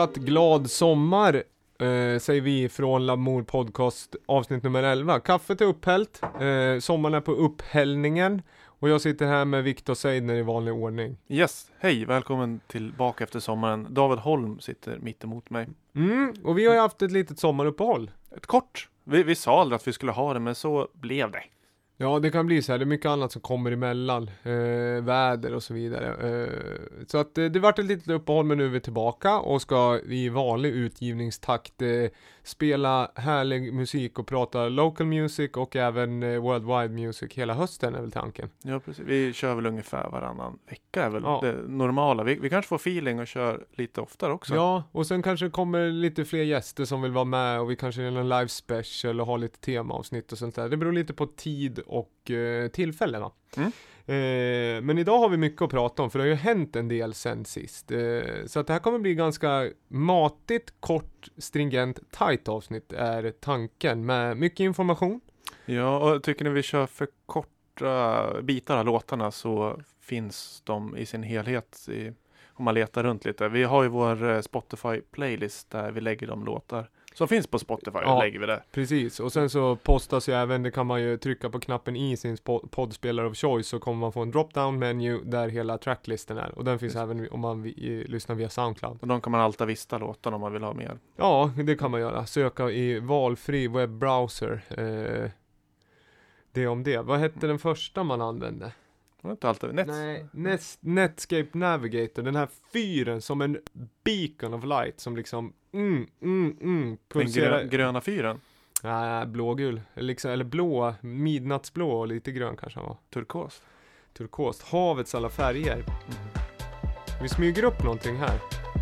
Fortsatt glad sommar eh, säger vi från Lamour Podcast avsnitt nummer 11. Kaffet är upphällt, eh, sommaren är på upphällningen och jag sitter här med Viktor Seidner i vanlig ordning. Yes, hej, välkommen tillbaka efter sommaren. David Holm sitter mitt emot mig. Mm, och vi har ju haft ett litet sommaruppehåll. Ett kort. Vi, vi sa aldrig att vi skulle ha det, men så blev det. Ja, det kan bli så här. Det är mycket annat som kommer emellan. Eh, väder och så vidare. Eh, så att eh, det vart ett litet uppehåll, men nu är vi tillbaka och ska i vanlig utgivningstakt eh, spela härlig musik och prata local music och även eh, worldwide music hela hösten är väl tanken. Ja, precis. Vi kör väl ungefär varannan vecka är väl Ja. det normala. Vi, vi kanske får feeling och kör lite oftare också. Ja, och sen kanske det kommer lite fler gäster som vill vara med och vi kanske gör en live special och har lite temaavsnitt och sånt där. Det beror lite på tid och eh, tillfälle va. Mm. Eh, men idag har vi mycket att prata om för det har ju hänt en del sen sist. Eh, så att det här kommer bli ganska matigt, kort, stringent, tight avsnitt är tanken med mycket information. Ja, och tycker ni vi kör för korta bitar av låtarna så finns de i sin helhet i, om man letar runt lite. Vi har ju vår eh, Spotify-playlist där vi lägger de låtar som finns på Spotify. Ja. lägger vi där. Precis, och sen så postas ju även, det kan man ju trycka på knappen i sin poddspelare of choice så kommer man få en drop-down menu där hela tracklisten är. Och den finns Just. även om man vi, lyssnar via Soundcloud. Och de kan man alltid vista låtarna om man vill ha mer. Ja, det kan man göra. Söka i valfri webbrowser. Eh, det om det. Vad hette den första man använde? Det var inte alltid Nets. Nej, Nets, Netscape Navigator. Den här fyren som en beacon of light som liksom mm, mm, mm, Den pulserar. grö, gröna fyren. Nej, blågul. Eller Liksom, eller blå, midnattsblå och lite grön kanske han var. Turkos. Turkost. Havets alla färger. Vi smyger upp någonting här.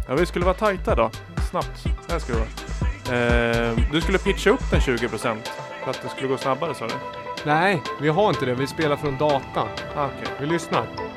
Ja, vi skulle vara tajta då. Snabbt. Här ska det vara. Eh, du skulle pitcha upp den 20% för att det skulle gå snabbare sa du? Nej, vi har inte det. Vi spelar från datan. Ah, okej. Vi lyssnar.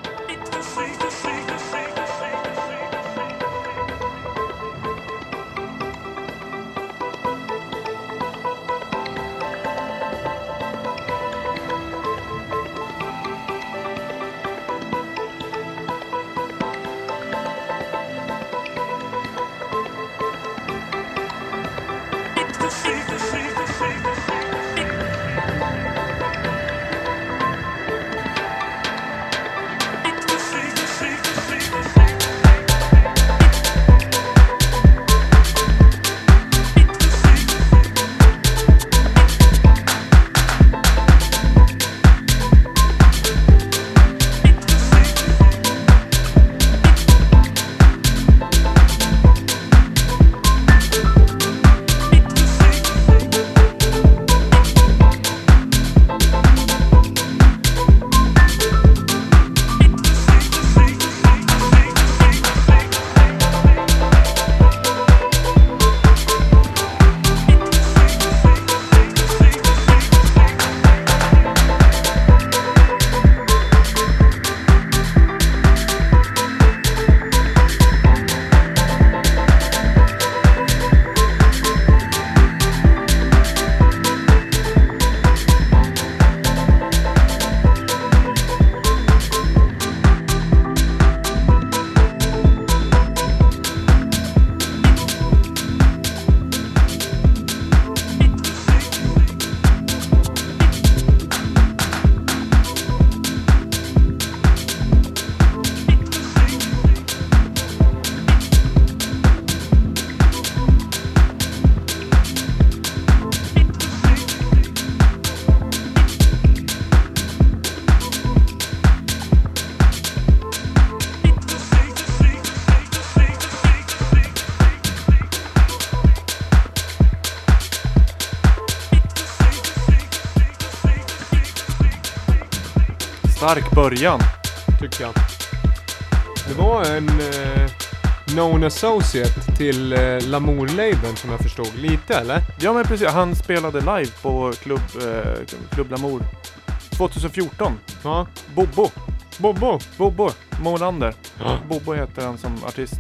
Stark början. tycker jag. Det var en eh, known associate till eh, Lamour-labeln som jag förstod. Lite eller? Ja men precis, han spelade live på Club, eh, Club Lamour 2014. Ja. Bobo, Bobbo. Bobo Molander. Ja. Bobo heter han som artist.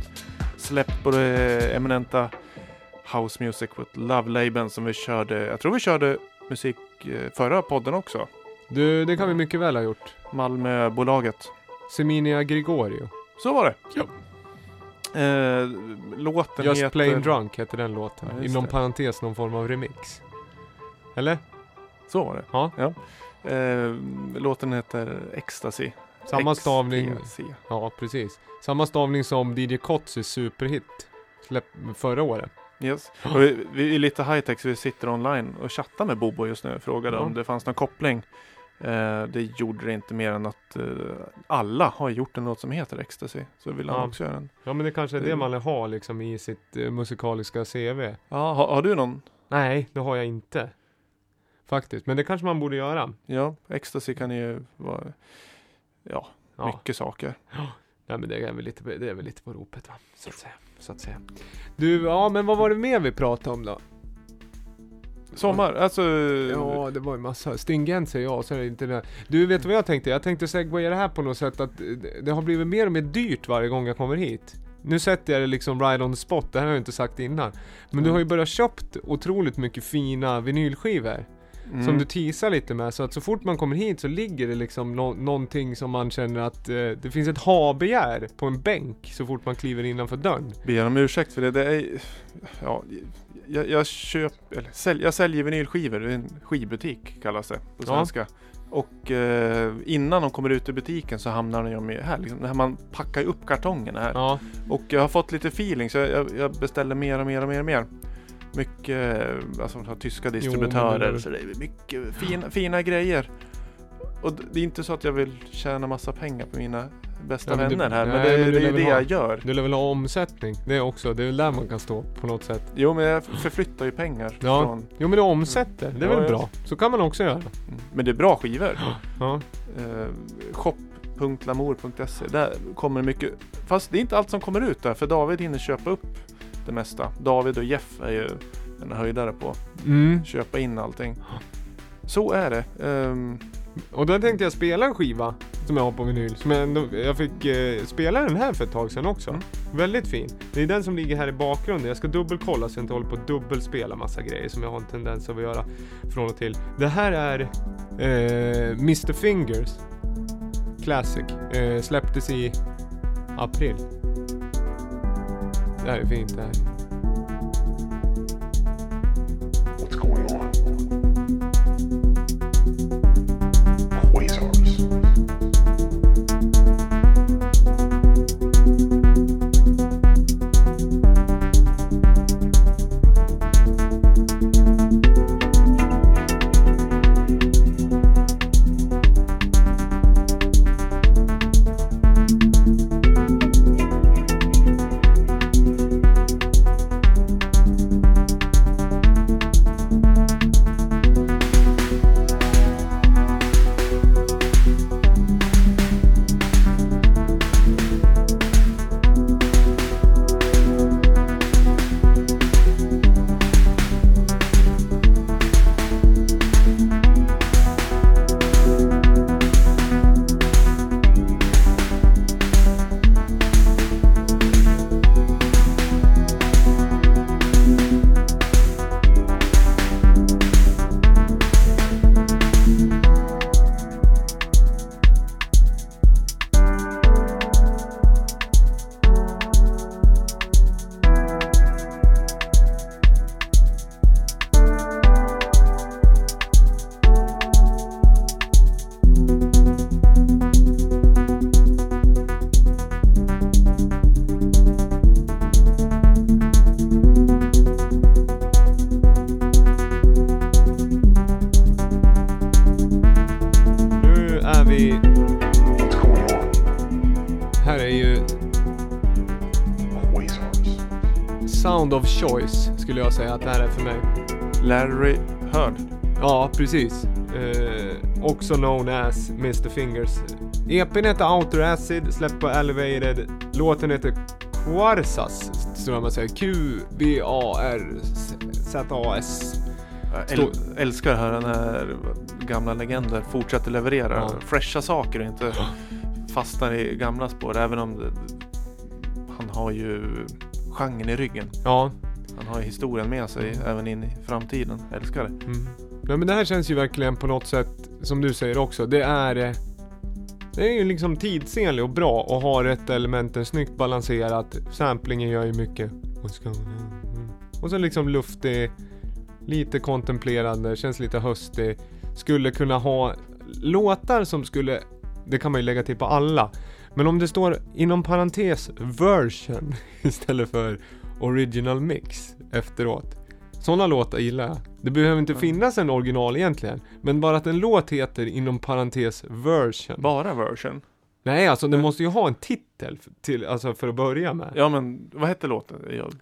Släppt på det eminenta House Music with Love-labeln som vi körde, jag tror vi körde musik eh, förra podden också. Du, det kan vi mycket väl ha gjort. Malmöbolaget. Seminia Gregorio. Så var det. Ja. Eh, låten Just heter... Plain Drunk heter den låten. Ja, Inom det. parentes någon form av remix. Eller? Så var det. Ja. Eh, låten heter Ecstasy. Samma stavning. Ja, precis. Samma stavning som DJ Kotzys superhit. Släpp förra året. Yes. Och vi, vi är lite high tech så vi sitter online och chattar med Bobo just nu frågade Ja. om det fanns någon koppling. Eh, det gjorde det inte mer än att eh, alla har gjort en låt som heter Ecstasy. Så vill han Ja. också göra en. Ja men det kanske är det Det- man vill ha liksom i sitt eh, musikaliska CV. Ja, har, har du någon? Nej, det har jag inte. Faktiskt, men det kanske man borde göra. Ja, Ecstasy kan ju vara ja, Ja, mycket saker. Nej, men det är väl lite, det är väl lite på ropet va, så att säga. Så att säga. Du, ja men vad var det mer vi pratade om då? Sommar, alltså. Ja, det var ju massa. Stringent säger jag, så är det inte det. Du, vet vad jag tänkte? Jag tänkte segwaya det här på något sätt att det- det har blivit mer och mer dyrt varje gång jag kommer hit. Nu sätter jag det liksom right on the spot, det här har jag inte sagt innan. Men du har ju börjat köpt otroligt mycket fina vinylskivor. mm, Som du teasar lite med, så att så fort man kommer hit så ligger det liksom nå- någonting som man känner att eh, det finns ett ha-begär på en bänk så fort man kliver innanför dörren. Ber om ursäkt för det. det är, ja, jag, jag, köp, eller, sälj, jag säljer vinylskivor i en skivbutik kallas det på Ja. svenska. Och eh, innan de kommer ut ur butiken så hamnar de här. Liksom, när man packar upp kartongerna här. Ja, Och jag har fått lite feeling så jag, jag beställer mer och mer och mer och mer. Mycket eh, alltså, tyska distributörer. men- så det är mycket fina, fina grejer. Och det är inte så att jag vill tjäna massa pengar på mina bästa Ja, men du- vänner här. Men nej, det, men det är ju det ha- jag gör. du lär väl ha omsättning? Det är också, det är väl där man kan stå på något sätt. Jo men jag förflyttar ju pengar Ja. från... Jo men du omsätter, det är Ja, väl bra? Så kan man också göra. Mm. Men det är bra skivor. Ja, Eh, shop.lamour.se Där kommer mycket. Fast det är inte allt som kommer ut där. För David hinner köpa upp det mesta. David och Jeff är ju en höjdare på mm. köpa in allting. Så är det. Ehm, Och då tänkte jag spela en skiva som jag har på vinyl. Som jag, jag fick eh, spela den här för ett tag sedan också. Mm. Väldigt fin. Det är den som ligger här i bakgrunden. Jag ska dubbelkolla så jag inte håller på att dubbelspela massa grejer som jag har en tendens att göra från och till. Det här är eh, Mr Fingers Classic. Eh, släpptes i april. Det här är fint det här. What's going on? Choice skulle jag säga att det här är för mig. Larry Heard. Ja, precis. Eh, också known as Mr Fingers. EPn heter Outer Acid, släppt på Elevated. Låten heter Quarsas, tror jag man säger. Q-V-A-R-Z-A-S. Jag äl- älskar här den här gamla legender fortsätter leverera Ja. fräscha saker och inte fastnar i gamla spår. Även om det, han har ju genren i ryggen. Ja. Han har ju historien med sig även in i framtiden. Älskar det. Mm. Nej men det här känns ju verkligen på något sätt, som du säger också, det är... Eh, det är ju liksom tidsenlig och bra och har rätt elementen snyggt balanserat. Samplingen gör ju mycket. Mm. Och så liksom luftig, lite kontemplerande, känns lite höstig. Skulle kunna ha låtar som skulle, det kan man ju lägga till på alla. Men om det står inom parentes version istället för original mix efteråt. Sådana låtar gillar jag. Det behöver inte finnas en original egentligen. Men bara att en låt heter inom parentes version. Bara version. Nej, alltså den måste ju ha en titel till, alltså för att börja med. Ja men vad hette låten? Jag,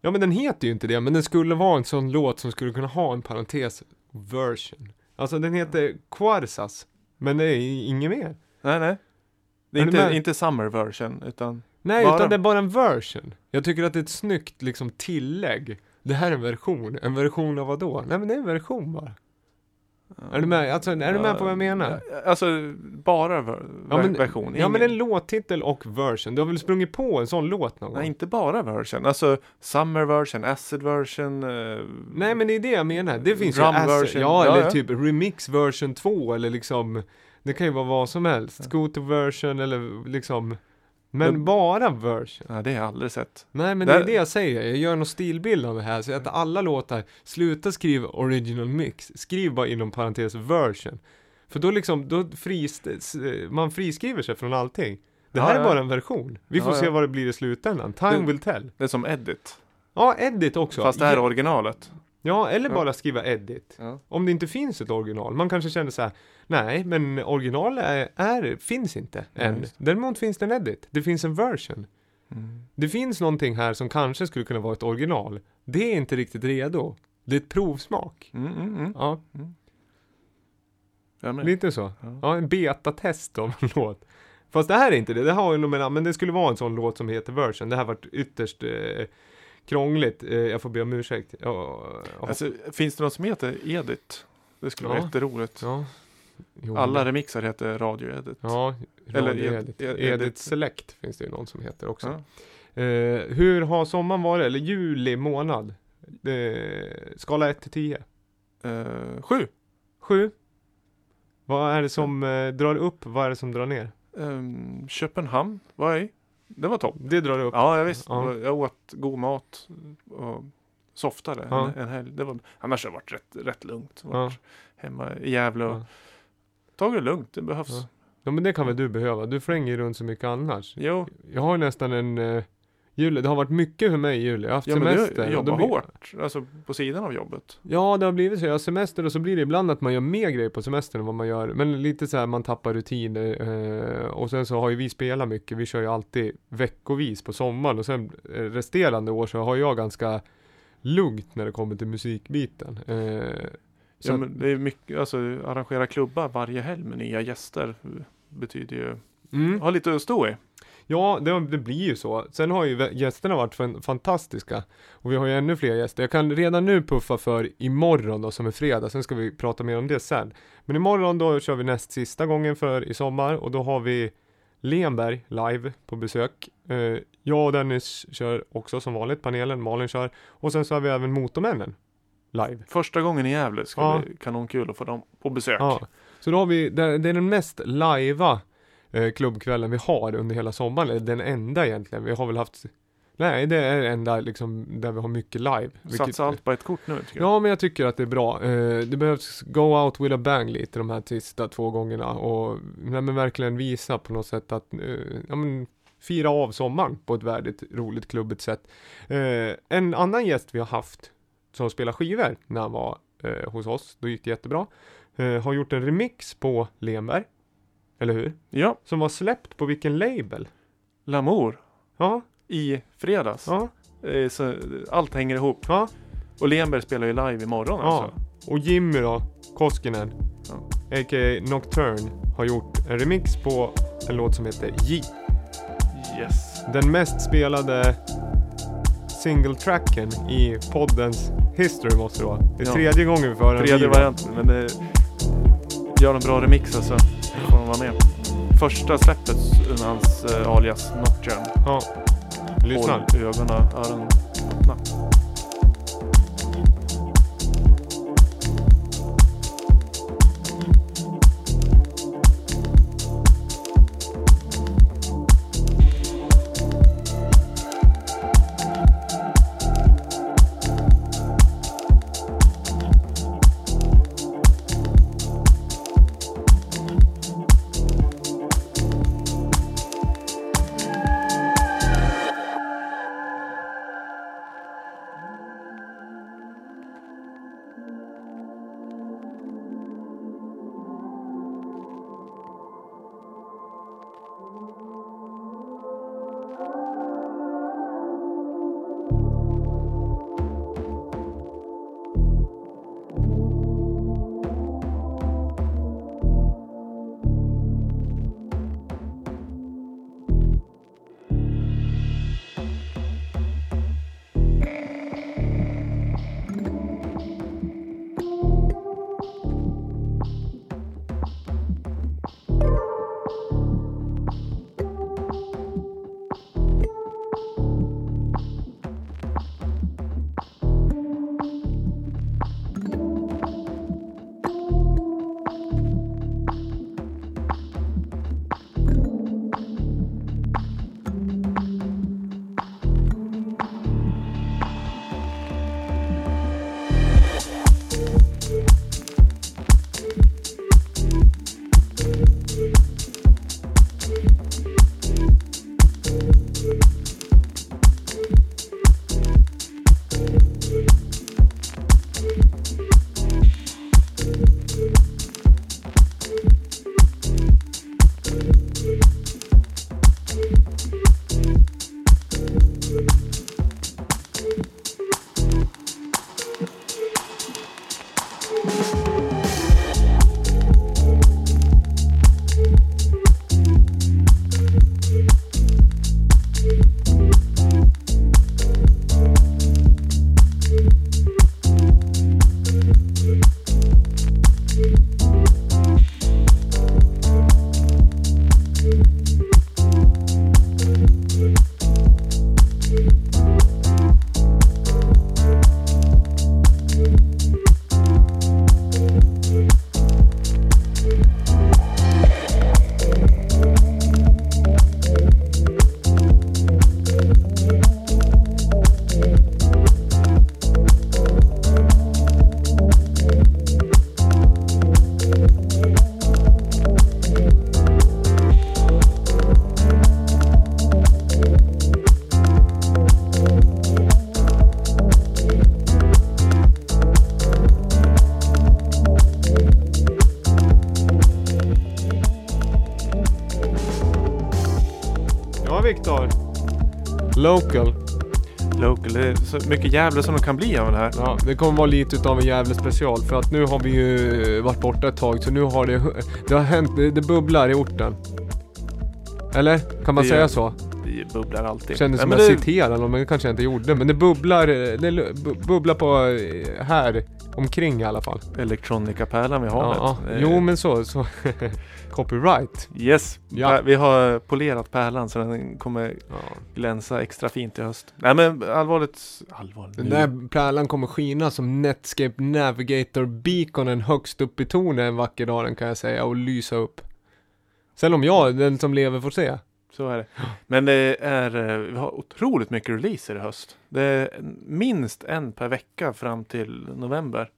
Ja men den heter ju inte det, men den skulle vara en sån låt som skulle kunna ha en parentes version. Alltså den heter Quarzas, men det är inget mer. nej nej. Det är Är inte, med? inte summer version utan Nej, Bara- utan det är bara en version. Jag tycker att det är ett snyggt liksom tillägg. Det här är en version. En version av vad då? Nej men det är en version bara. Är du med? Alltså, är du med på vad jag menar? Ja, Alltså bara ver Ja men, version. ja men ingen- en låttitel och version. Du har väl sprungit på en sån låt någon gång? Nej inte bara version. Alltså summer version, acid version. eh, Nej men det är det jag menar. Det finns Drum ju acid, version. ja, Ja, eller ja. typ remix version 2 eller liksom Det kan ju vara vad som helst. Ja. Scooter version eller liksom Men Men- bara version. Nej det har jag aldrig sett. Nej men Där- det är det jag säger. Jag gör någon stilbild av det här. Så att alla låtar, sluta skriva original mix. Skriv bara inom parentes version. För då liksom, då frist, man friskriver sig från allting. Det här Ja, är ja. bara en version. Vi får Ja, se ja. vad det blir i slutändan. Time Det- will tell. Det är som edit. Ja, edit också. Fast det här är Ja, originalet. Ja, eller Ja. bara skriva edit. Ja. Om det inte finns ett original. Man kanske känner så här, nej, men original är, är, finns inte Nej, än. Däremot finns det en edit. Det finns en version. Mm. Det finns någonting här som kanske skulle kunna vara ett original. Det är inte riktigt redo. Det är ett provsmak. Mm, mm, mm. Ja, med. lite så. Ja. Ja, en betatest av en låt. Fast det här är inte det. Det har ju med, men det skulle vara en sån låt som heter version. Det här varit ytterst eh, krångligt. Eh, jag får be om ursäkt. Ja, ja, Alltså, finns det något som heter edit? Det skulle vara Ja. jätteroligt. ja. Jo, Alla remixar heter radio edit. Ja, Eller Radio ed- edit. ed- edit. edit. Select finns det ju någon som heter också. Ja. Eh, hur har sommaren varit? Eller juli månad? Eh, skala 1 till 10. Eh, sju. 7. Vad är det som eh, drar upp? Vad är det som drar ner? Um, Köpenhamn var jag i. Det var topp. Det drar upp. Ja, jag visst. Ja. Jag åt god mat och softade Ja. en, en helg. Det var, annars har det varit rätt, rätt lugnt. Ja. Varit Hemma i Gävle och Ja. Tagit det lugnt. Det behövs. Ja. Ja men det kan väl du behöva. Du flänger runt så mycket annars. Jo, Jag har ju nästan en eh, juli. Det har varit mycket för mig i juli. Jag har haft ja, men semester. du och då jobbar blir- hårt. Alltså på sidan av jobbet. Ja, det har blivit så. Jag har semester och så blir det ibland att man gör mer grejer på semestern än vad man gör. Men lite så här, man tappar rutiner. Eh, och sen så har ju vi spelat mycket. Vi kör ju alltid veckovis på sommaren. Och sen resterande år så har jag ganska lugnt när det kommer till musikbiten. Eh, så Ja, men det är mycket, alltså arrangera klubbar varje helg med nya gäster betyder ju, mm. ha lite att stå i. Ja, det, det blir ju så. Sen har ju gästerna varit fan, fantastiska. Och vi har ju ännu fler gäster. Jag kan redan nu puffa för imorgon då, som är fredag. Sen ska vi prata mer om det sen. Men imorgon då kör vi näst sista gången för i sommar. Och då har vi Lenberg live på besök. Eh, jag och Dennis kör också som vanligt, panelen. Malin kör. Och sen så har vi även Motormännen live. Första gången i Gävle ska Ja. bli kanonkul att få dem på besök. Ja, så då har vi, det, det är den mest lajva eh, klubbkvällen vi har under hela sommaren, eller den enda egentligen. Vi har väl haft, nej det är den enda liksom där vi har mycket live. vilket- Satsa allt på ett kort nu tycker jag. Ja, men jag tycker att det är bra. Eh, det behövs go out with a bang lite de här sista två gångerna och nej, men verkligen visa på något sätt att, eh, ja men fira av sommaren på ett värdigt, roligt, klubbigt sätt. Eh, en annan gäst vi har haft som spelar skivor när han var eh, hos oss, då gick det jättebra, eh, har gjort en remix på Lenberg, eller hur? Ja, Som var släppt på vilken label? Lamour Ja, i fredags. ja, Eh, Så allt hänger ihop. ja, Och Lenberg spelar ju live imorgon ja. alltså. Och Jimmy då, Koskinen, a.k.a. Nocturne, har gjort en remix på en låt som heter J. Yes. Den mest spelade single-tracken i poddens history måste det vara. Det är Ja. tredje gången vi får höra Tredje varianten. Men det gör en bra remix alltså. Då får man vara med. Första släppet under hans eh, alias Nocturne. Ja. Lyssna. Håll ögonen, öronen Local. Local, det är så mycket jävla som de kan bli av det här. Ja, det kommer vara lite utav en jävla special för att nu har vi ju varit borta ett tag så nu har det, det har hänt, det, det bubblar i orten. Eller? Kan man Det säga gör- så? Det bubblar alltid. Kändes Nej, som men jag det- citerade någon men det kanske jag inte gjorde. Men det bubblar, det bubblar på eh, här omkring i alla fall. Electronica-pärlan vid havet. Ja, ja. Jo men så, så copyright. Yes, Ja. Vi har polerat pärlan så den kommer Ja. glänsa extra fint i höst. Nej men allvarligt, allvarligt. Den där pärlan kommer skina som Netscape Navigator beaconen högst upp i tornet en vacker dag den kan jag säga och lysa upp. Sen om jag, den som lever får se. Så är det. Men det är, eh, vi har otroligt mycket releaser i höst. Det är minst en per vecka fram till november.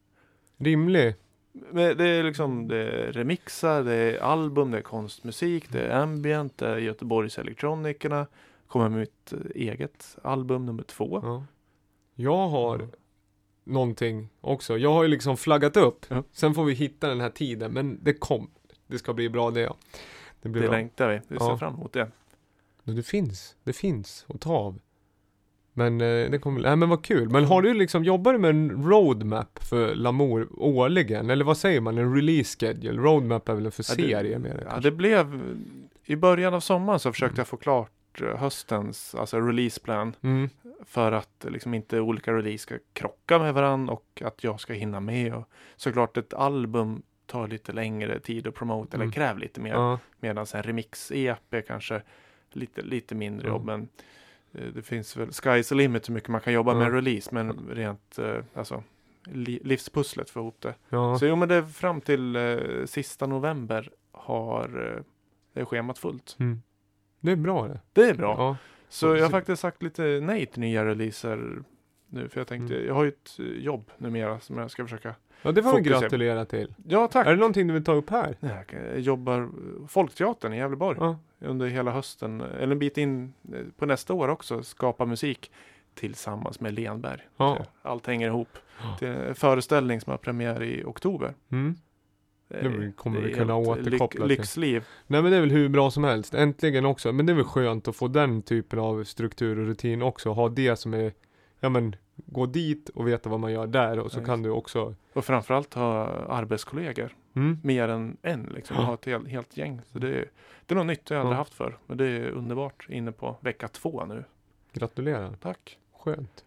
Rimlig. Men det är liksom det är remixar, det är album, det är konstmusik, det är ambient, det är Göteborgs Elektronikerna. Kommer med mitt eh, eget album nummer två. Ja. Jag har någonting också. Jag har ju liksom flaggat upp. Ja. Sen får vi hitta den här tiden. Men det kom. Det ska bli bra det ja. Det blir Det bra. längtar vi. Vi ser Ja. fram emot det. Det finns. Det finns att ta av. Men eh, det kommer, nej men vad kul. Men har du liksom, jobbar du med en roadmap för Lamour årligen? Eller vad säger man? En release schedule? Roadmap är väl för Ja, med det Ja, kanske? det blev i början av sommaren så försökte jag få klart eh, höstens, alltså releaseplan. Mm. För att liksom inte olika release ska krocka med varandra och att jag ska hinna med. Och såklart ett album tar lite längre tid att promota Mm. eller kräver lite mer. Ja. Medan en remix-EP kanske lite, lite mindre Mm. jobb. Men eh, det finns väl, sky's the limit hur mycket man kan jobba med Ja. en release. Men rent, eh, alltså li, livspusslet för ihop det. ja. Så jo men det fram till eh, sista november har eh, det är schemat fullt. Mm. Det är bra det. Det är bra. Ja. Så jag har faktiskt sagt lite nej till nya releaser nu. För jag tänkte, Mm. jag har ju ett eh, jobb numera som jag ska försöka. Ja, det får vi gratulera till. Ja tack! Är det någonting du vill ta upp här? Jag jobbar Folkteatern i Gävleborg Ja. under hela hösten. Eller en bit in eh, på nästa år också. Skapa musik tillsammans med Lenberg. Ja. Allt hänger ihop. Ja. Det är en föreställning som har premiär i oktober. Mm. Det kommer vi är kunna återkoppla till. Lyxliv. Nej men det är väl hur bra som helst. Äntligen också. Men det är väl skönt att få den typen av struktur och rutin också. Ha det som är, ja men, gå dit och veta vad man gör där och så Ja, kan du också, Och framförallt ha arbetskollegor. mm, mer än en liksom. Ha ett helt, helt gäng. Så det, är- det är något nytt jag aldrig Ja. haft för. Men det är underbart. Inne på vecka två nu. gratulerar. Tack. Skönt.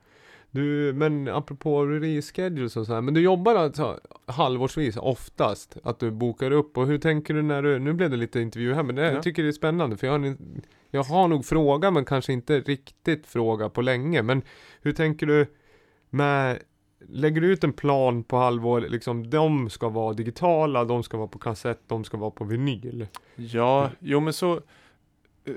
Du, men apropå release schedules och så här, men du jobbar alltså halvårsvis oftast? Att du bokar upp och hur tänker du när du, nu blev det lite intervju här men det, Ja. jag tycker det är spännande för jag har, jag har nog fråga men kanske inte riktigt fråga på länge men hur tänker du med Lägger du ut en plan på halvår, liksom de ska vara digitala, de ska vara på kassett, de ska vara på vinyl? Ja, jo men så. eh,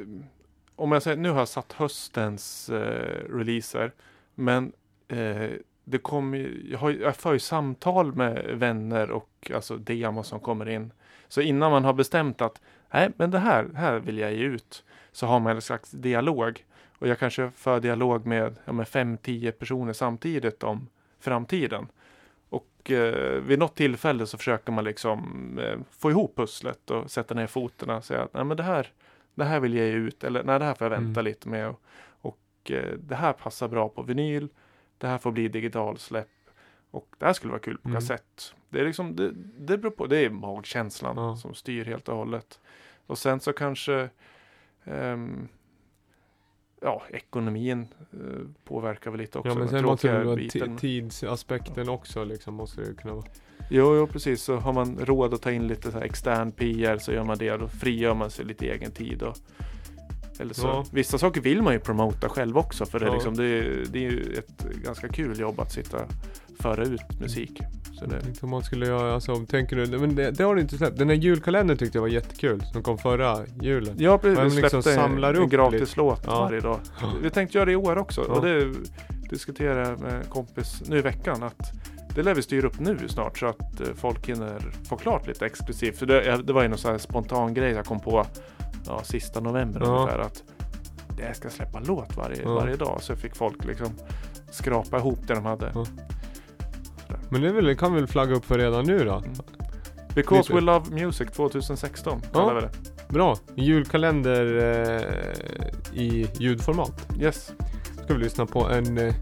om jag säger, nu har jag satt höstens eh, releaser. Men eh, det kommer ju- jag, har, jag för ju samtal med vänner och alltså demos som kommer in. Så innan man har bestämt att nej, men det här, här vill jag ge ut. Så har man en slags dialog. Och jag kanske för dialog med, ja, med fem, tio personer samtidigt om framtiden. Och eh, vid något tillfälle så försöker man liksom eh, få ihop pusslet och sätta ner foten och säga att nej, men det, här, det här vill jag ge ut eller nej, det här får jag vänta Mm. lite med. Och, och eh, det här passar bra på vinyl. Det här får bli digitalsläpp. Och det här skulle vara kul på Mm. kassett. Det är liksom, det, det beror på, det är magkänslan Ja. som styr helt och hållet. Och sen så kanske ehm, Ja, ekonomin eh, påverkar väl lite också. ja men sen måste det vara tidsaspekten också liksom, måste det kunna vara. Jo, jo, precis. Så har man råd att ta in lite så extern PR så gör man det. Då frigör man sig lite egen tid. Och, eller så. Ja. Vissa saker vill man ju promota själv också. För det, är Ja. liksom, det, det är ju ett ganska kul jobb att sitta föra ut musik. Så det, tänkte om man skulle göra, alltså tänker du, men det, det har du inte släppt. Den här julkalendern tyckte jag var jättekul, som kom förra julen. ja, precis. Man liksom släppte samlar en upp gratis lite. låt Ja. varje dag. Vi tänkte göra det i år också. Ja. Och det diskuterade jag med en kompis nu i veckan. att det lär vi styra upp nu snart så att eh, folk hinner få klart lite exklusivt. För det, det var ju någon sån här spontan grej jag kom på ja, sista november Ja. ungefär. Att jag ska släppa låt varje, Ja. varje dag. Så fick folk liksom skrapa ihop det de hade. Ja. Men det, väl, det kan vi väl flagga upp för redan nu då? Because Lite. we love music 2016 Ja. kallar vi det. Bra, julkalender eh, i ljudformat. Yes. Ska vi lyssna på en eh,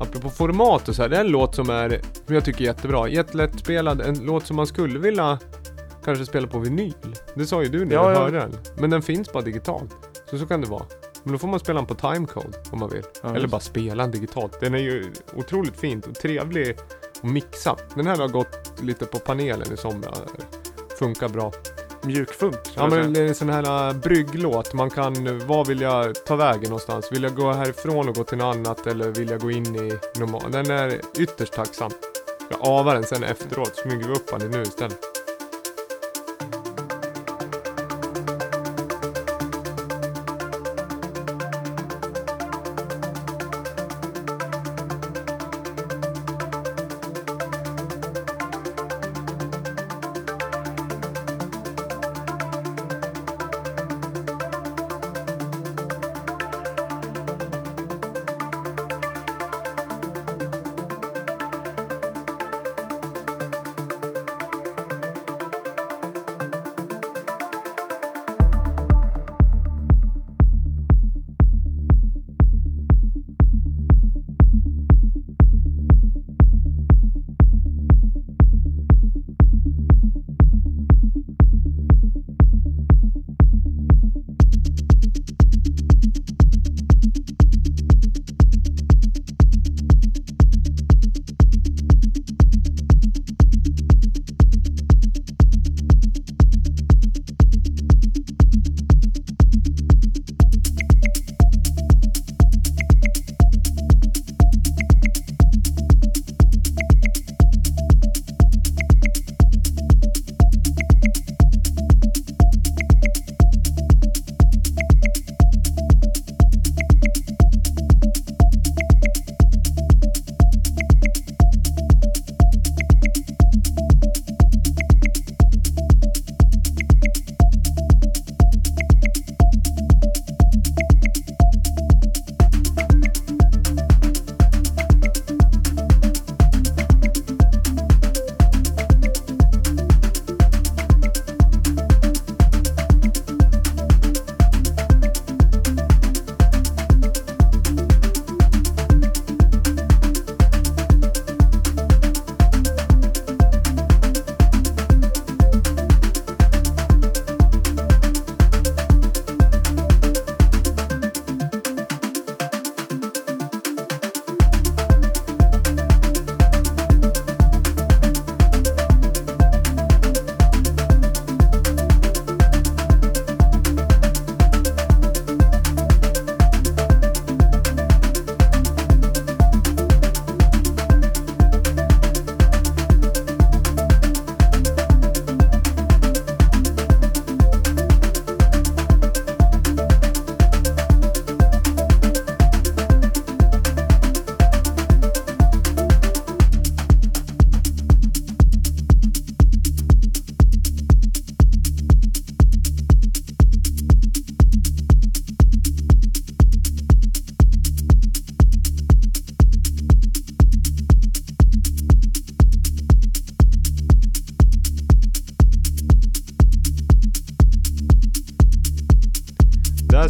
Apropå format och så här, det är en låt som är, som jag tycker är jättebra. Jättelättspelad, en låt som man skulle vilja kanske spela på vinyl. Det sa ju du när Ja, du ja. hörde den. Men den finns bara digitalt. Så så kan det vara. Men då får man spela den på timecode om man vill. Ja, Eller bara spela den digitalt. Den är ju otroligt fint och trevlig och mixad. Den här har gått lite på panelen i somras. Funkar bra. Mjukfunk. Ja men det är en sån här äh, brygglåt. Man kan, vad vill jag ta vägen någonstans? Vill jag gå härifrån och gå till något annat eller vill jag gå in i normal? Den är ytterst tacksam. Jag avar den sen efteråt, smyger vi upp den nu istället.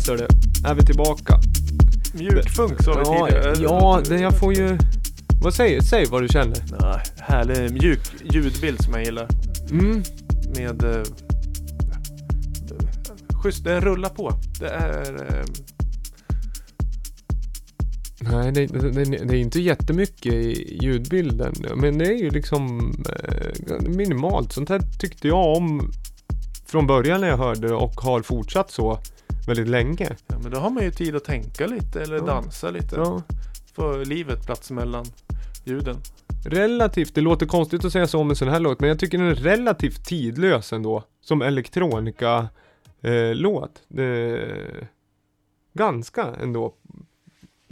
Ser du, är vi tillbaka. Mjukfunk sa vi ja, tidigare. ja, det jag får ju... Vad säger Säg vad du känner. Nej, härlig mjuk ljudbild som jag gillar. Mm. Med... Eh, schysst, den rullar på. Det är... Eh, Nej, det, det, det, det är inte jättemycket i ljudbilden. Men det är ju liksom eh, minimalt. Sånt här tyckte jag om från början när jag hörde det och har fortsatt så väldigt länge. ja, men då har man ju tid att tänka lite eller Ja. dansa lite. Ja. Får livet plats mellan ljuden. Relativt, det låter konstigt att säga så om en sån här låt, men jag tycker den är relativt tidlös ändå. Som elektronika eh, låt. Det, ganska ändå.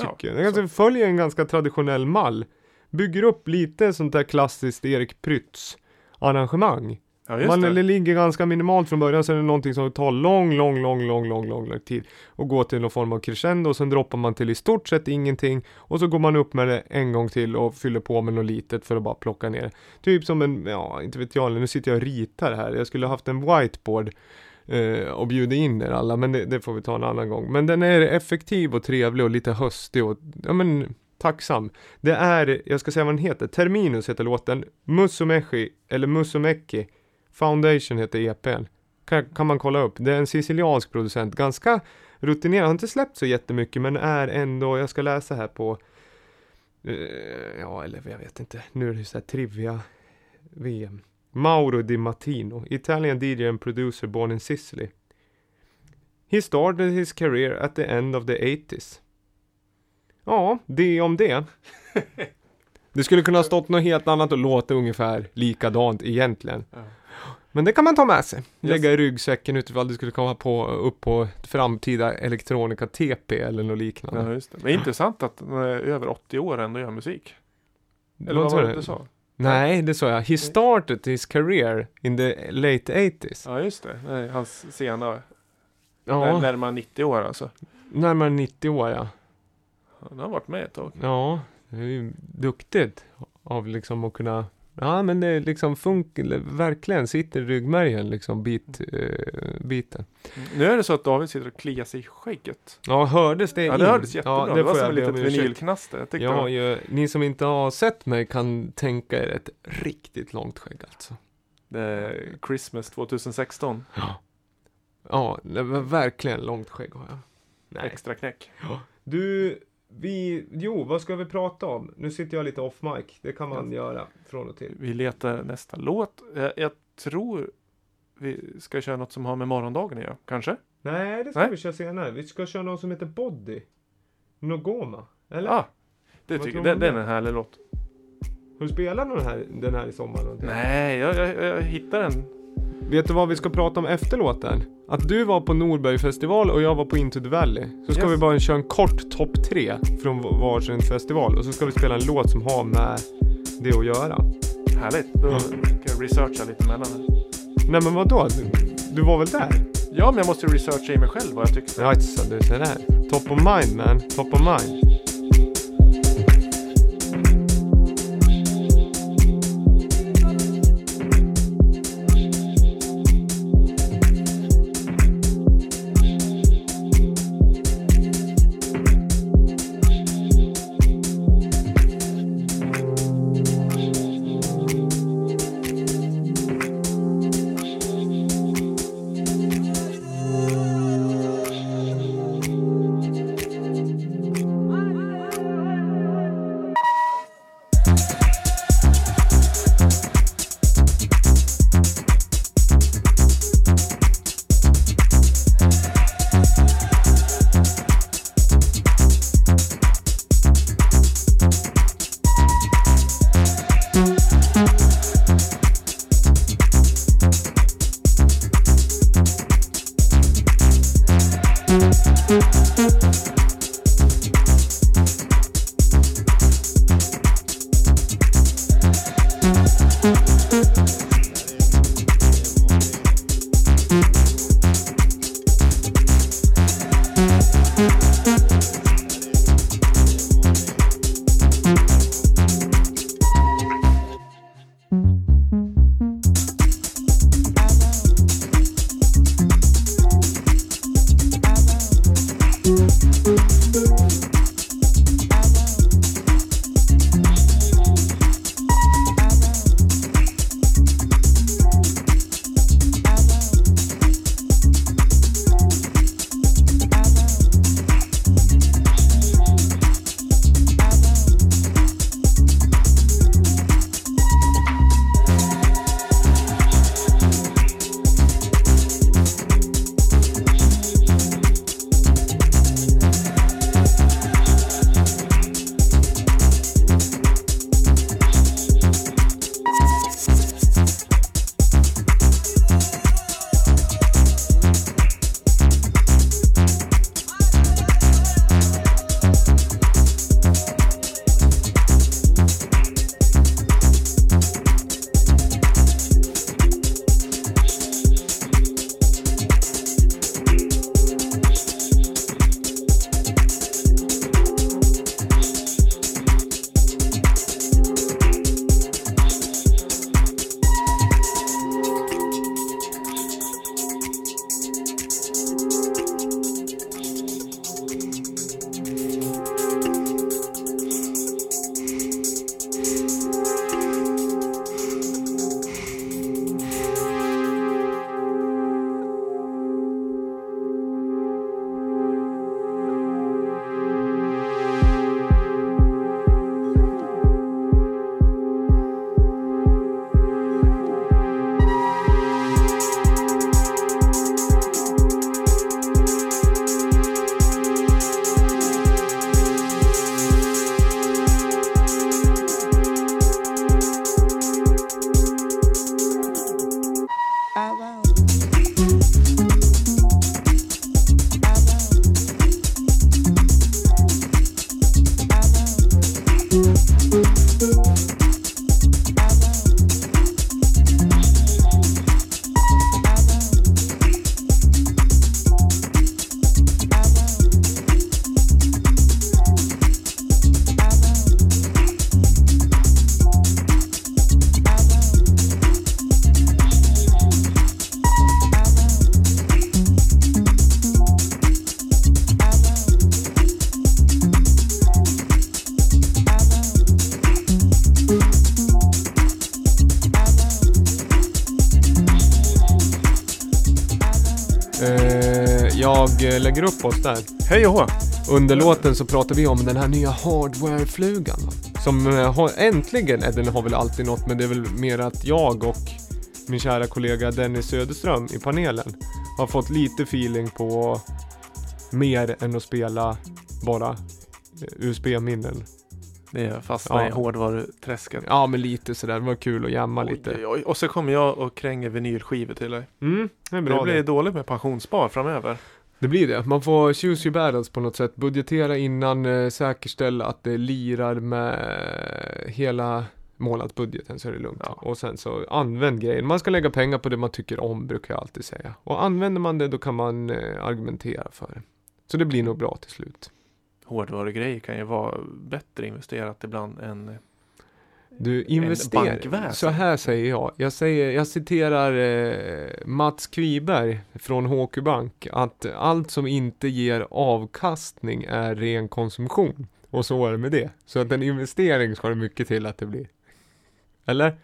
Tycker jag. Den följer en ganska traditionell mall. Bygger upp lite sånt där klassiskt Erik Prytz arrangemang. Ja, Man det. ligger ganska minimalt från början, sen är det någonting som tar lång, lång, lång, lång, lång, lång, lång tid. Och går till någon form av crescendo och sen droppar man till i stort sett ingenting. Och så går man upp med det en gång till och fyller på med något litet för att bara plocka ner. Typ som en, ja, inte vet jag, nu sitter jag och ritar här. Jag skulle haft en whiteboard eh, och bjuda in er alla, men det, det får vi ta en annan gång. Men den är effektiv och trevlig och lite höstig och, ja men, tacksam. Det är, jag ska säga vad den heter, Terminus heter låten, Musumechi, eller Musumeki, Foundation heter EPn. Kan, kan man kolla upp. Det är en siciliansk producent, ganska rutinerad, har inte släppt så jättemycket men är ändå, jag ska läsa här på eh, Ja, eller jag vet inte. Nu är det så här trivia VM. Mauro Di Martino, Italian DJ and producer born in Sicily. He started his career at the end of the 80s. Ja, det om det. Det skulle kunna ha stått något helt annat och låta ungefär likadant egentligen. Men det kan man ta med sig. Lägga i ryggsäcken utifall det skulle komma på, upp på framtida elektronika TP eller något liknande. Ja, just det. Men intressant att de är över 80 år ändå gör musik. Eller Vad var du? det du sa? Nej, det sa jag. He started his career in the late 80s. Ja, just det. Nej, hans sena, Ja, närmare 90 år alltså. närmare 90 år ja. Han har varit med ett tag. Ja, det är ju duktigt av liksom att kunna Ja men det är liksom funk, eller verkligen sitter i ryggmärgen liksom bit, eh, biten. Nu är det så att David sitter och kliar sig i skägget. Ja hördes det Ja, det in? hördes jättebra. Ja, det, var får som ett litet vinylknaster. Det var- ju, ni som inte har sett mig kan tänka er ett riktigt långt skägg alltså. det är Christmas 2016. Ja, det var verkligen långt skägg har jag. Nej. Extra knäck. Du, vi, jo vad ska vi prata om? Nu sitter jag lite off mic, det kan man göra från och till. Vi letar nästa låt. Jag, jag tror vi ska köra något som har med morgondagen att göra. Kanske? Nej, det ska Nej. vi köra senare. Vi ska köra något som heter Body. Nogoma. Eller? Ja, det Vad tycker jag. Det, om det är det? en härlig låt. Har du spelat den här, den här i sommar? någonting? Nej, jag, jag, jag hittar den. Vet du vad vi ska prata om efter låten? Att du var på Norbergfestival och jag var på Into the Valley. Så ska Yes. vi bara köra en kort topp tre från varsin festival. Och så ska vi spela en låt som har med det att göra. Härligt. Då kan jag researcha lite mellan här. Nej men vadå? Du, du var väl där? Ja, men jag måste researcha i mig själv vad jag tyckte. Ja, så du ser där. Top of mind man. Top of mind. Lägger upp oss där. Hej och hå! Under låten så pratar vi om den här nya hardware-flugan. Som eh, har, äntligen, den har väl alltid något, men det är väl mer att jag och min kära kollega Dennis Söderström i panelen har fått lite feeling på mer än att spela bara eh, USB-minnen. Det fastnar Ja. i hårdvaruträsket. Ja, men lite sådär. Det var kul att jamma Oj, lite. oj. Och så kommer jag och kränger vinylskivor till dig. Mm, det det blir det. dåligt med pensionsspar framöver. Det blir det. Man får choose your battles på något sätt. Budgetera innan, eh, säkerställa att det lirar med hela månadsbudgeten så är det lugnt. Ja. Och sen så använd grejen. Man ska lägga pengar på det man tycker om brukar jag alltid säga. Och använder man det då kan man eh, argumentera för det. Så det blir nog bra till slut. Hårdvarugrejer kan ju vara bättre investerat ibland än Du investerar. Så här säger jag. Jag, säger, jag citerar eh, Mats Kviberg från HQ Bank. Att allt som inte ger avkastning är ren konsumtion. Och så är det med det. Så att en investering ska det mycket till att det blir. Eller?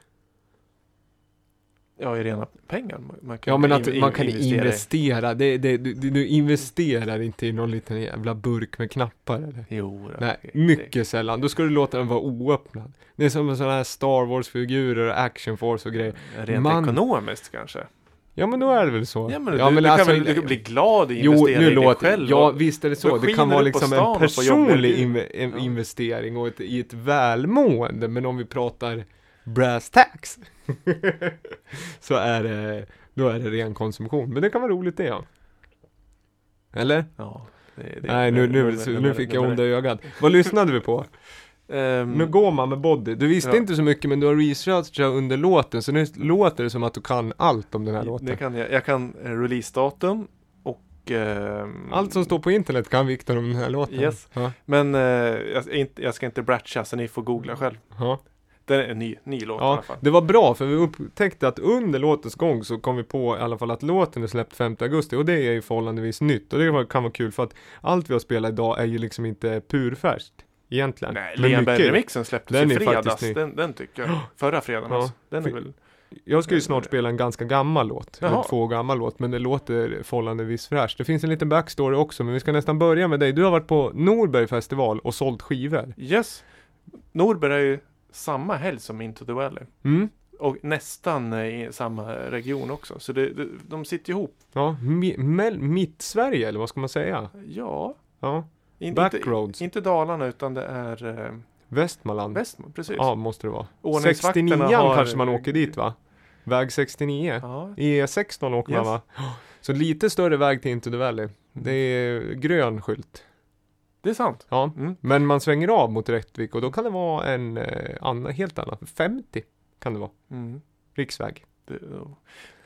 Ja, i rena pengar. Man- kan Ja men in- att in- man kan investera investera. Det, det, du, du investerar inte i någon liten jävla burk med knappar eller? Jo, Nej, det- mycket sällan. Då ska du låta den vara oöppnad. Det är som sådana här Star Wars-figurer och Action Force och grejer. det- Rent Man- ekonomiskt kanske. Ja men då är det väl så. Ja men, du, du, alltså, kan väl du kan bli glad i Jo, nu i dig låter själv. Ja visst är det så. Det kan vara liksom en personlig i- inve- en Ja. investering och ett, i ett välmående. Men om vi pratar brass tax. så är det, då är det ren konsumtion. Men det kan vara roligt det ja. Eller? Ja, det, det, Nej nu, nu, nu det- fick jag onda ögat. Vad lyssnade vi på? Ehm, Nu går man med body. Du visste Ja. inte så mycket men du har researchat under låten. Så nu låter det som att du kan allt om den här låten. det kan jag, jag kan eh, releasedatum och ehm, Allt som står på internet kan Viktor om den här låten. Yes. Ja. Men eh, jag, ska inte, jag ska inte bratcha så ni får googla själv. ja. Det är en ny, ny låt i alla Ja, fall. det var bra för vi upptäckte att under låtens gång så kom vi på i alla fall att låten är släppt 5 augusti och det är ju förhållandevis nytt och det kan vara kul för att allt vi har spelat idag är ju liksom inte purfärskt egentligen. Nej, Men Lea mycket- Berg-remixen släpptes Den i fredags. Den, den tycker jag. Förra fredagen Ja, alltså. Den är väl... Jag ska ju snart spela en ganska gammal låt, Jaha. en två gammal låt, men det låter förhållandevis fräscht. Det finns en liten backstory också, men vi ska nästan börja med dig. Du har varit på Norberg festival och sålt skivor. Yes. Norberg är ju samma helg som Into the Valley. Mm. Och nästan eh, i samma region också. Så det, det, de sitter ihop. Ja, mi- mitt-Sverige eller vad ska man säga? Ja. Ja, In, Backroads. Inte, inte Dalarna utan det är eh, Västmanland. Västman. Precis. Ja, måste det vara. Ordningsvakterna 69 har- kanske man åker dit va? Väg 69. Ja. E16 åker man Yes. va? Så lite större väg till Into the Valley. Det är grön skylt. Det är sant. Ja. Mm. Men man svänger av mot Rättvik och då kan det vara en eh, annan, helt annan. 50 kan det vara. Mm. Riksväg. Det,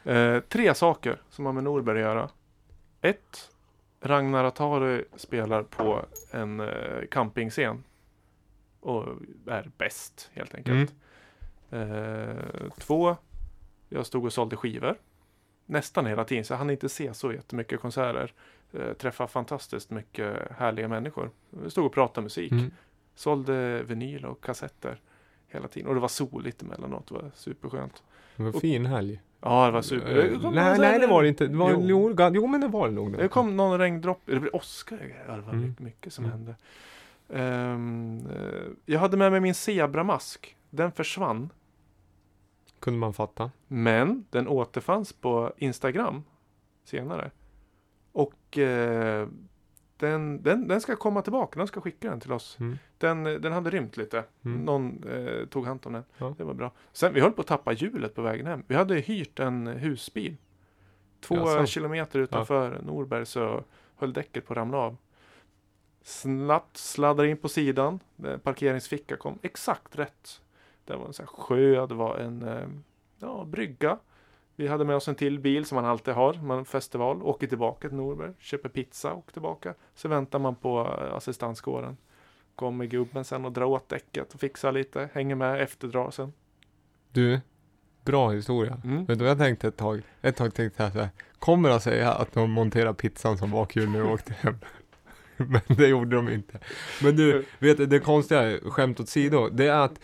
ja. eh, tre saker som har med Norberg att göra. Ett. Ragnar Atari spelar på en eh, campingscen. Och är bäst helt enkelt. Eh, två. Jag stod och sålde skivor. Nästan hela tiden, så jag hann inte se så jättemycket konserter. Eh, träffa fantastiskt mycket härliga människor. Jag stod och pratade musik. Mm. Sålde vinyl och kassetter hela tiden. Och det var soligt emellanåt. Det var superskönt. Det var en fin helg. Ja, det var super. Eh, nej, nej det var det inte. Det var, Jo. jo. Men det var det nog. Det kom någon regndropp. Det blev åska. Det var Mm. mycket, mycket som Mm. hände. Eh, jag hade med mig min zebramask. Den försvann. Kunde man fatta. Men den återfanns på Instagram senare. Och eh, den, den, den ska komma tillbaka. Den ska skicka den till oss. Mm. Den, den hade rymt lite. Mm. Någon eh, tog hand om den. Ja. Det var bra. Sen, vi höll på att tappa hjulet på vägen hem. Vi hade hyrt en husbil. Två Jaså? kilometer utanför Norberg så höll däcket på att ramla av. Snabbt sladdade in på sidan. Eh, Parkeringsficka kom exakt rätt. Det var en sån här sjö, det var en eh, ja, brygga. Vi hade med oss en till bil som man alltid har. Man festival, åker tillbaka till Norberg, köper pizza och tillbaka. Så väntar man på eh, assistanskåren. Kommer gubben sen och drar åt däcket och fixar lite. Hänger med, efterdrar sen. Du, bra historia. Mm. Vet du vad jag tänkte ett tag? Ett tag tänkte jag så här. Kommer de säga att de monterar pizzan som bakhjul när de åkte hem? Men det gjorde de inte. Men du, vet du, det konstiga, skämt åt sido, det är att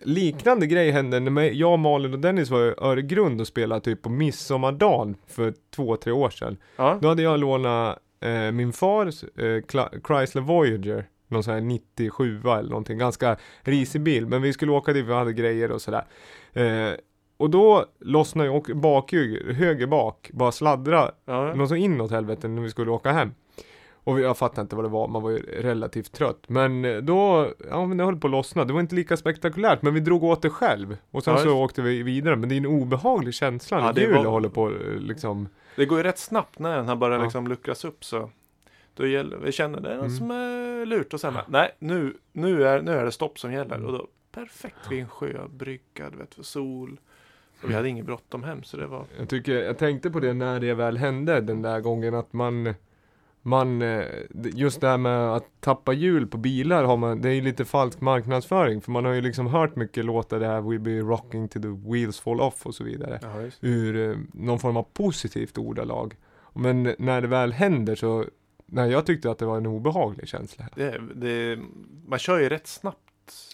liknande grej hände när jag, Malin och Dennis var i Öregrund och spelade typ på midsommardagen för två, tre år sedan. Ja. Då hade jag lånat eh, min fars eh, Chrysler Voyager, någon sån här 97 eller någonting, ganska risig bil, men vi skulle åka dit, vi hade grejer och sådär. Eh, och då lossnade ju bakhjul, höger bak, bara sladdra Ja. något så inåt helvete när vi skulle åka hem. Och jag fattade inte vad det var, man var ju relativt trött. Men eh, då, ja men det höll på att lossna. Det var inte lika spektakulärt, men vi drog åt det själv. Och sen Ja, så åkte vi vidare. Men det är en obehaglig känsla Ja, när det hjulet var- håller på eh, liksom. Det går ju rätt snabbt när den här börjar Ja. liksom luckras upp så. Då gäller, vi känner det är något Mm. som är lurt och sen bara, nej nu, nu, är, nu är det stopp som gäller. Mm. Och då perfekt vid en sjöbrygga, du vet för sol. Och vi hade inget bråttom hem så det var Jag tycker, jag tänkte på det när det väl hände den där gången att man man, eh, just det här med att tappa hjul på bilar har man, det är ju lite falsk marknadsföring för man har ju liksom hört mycket låtar det här We be rocking to the wheels fall off och så vidare. ja, ur eh, någon form av positivt ordalag. Men när det väl händer så, nej jag tyckte att det var en obehaglig känsla. Det, det, man kör ju rätt snabbt.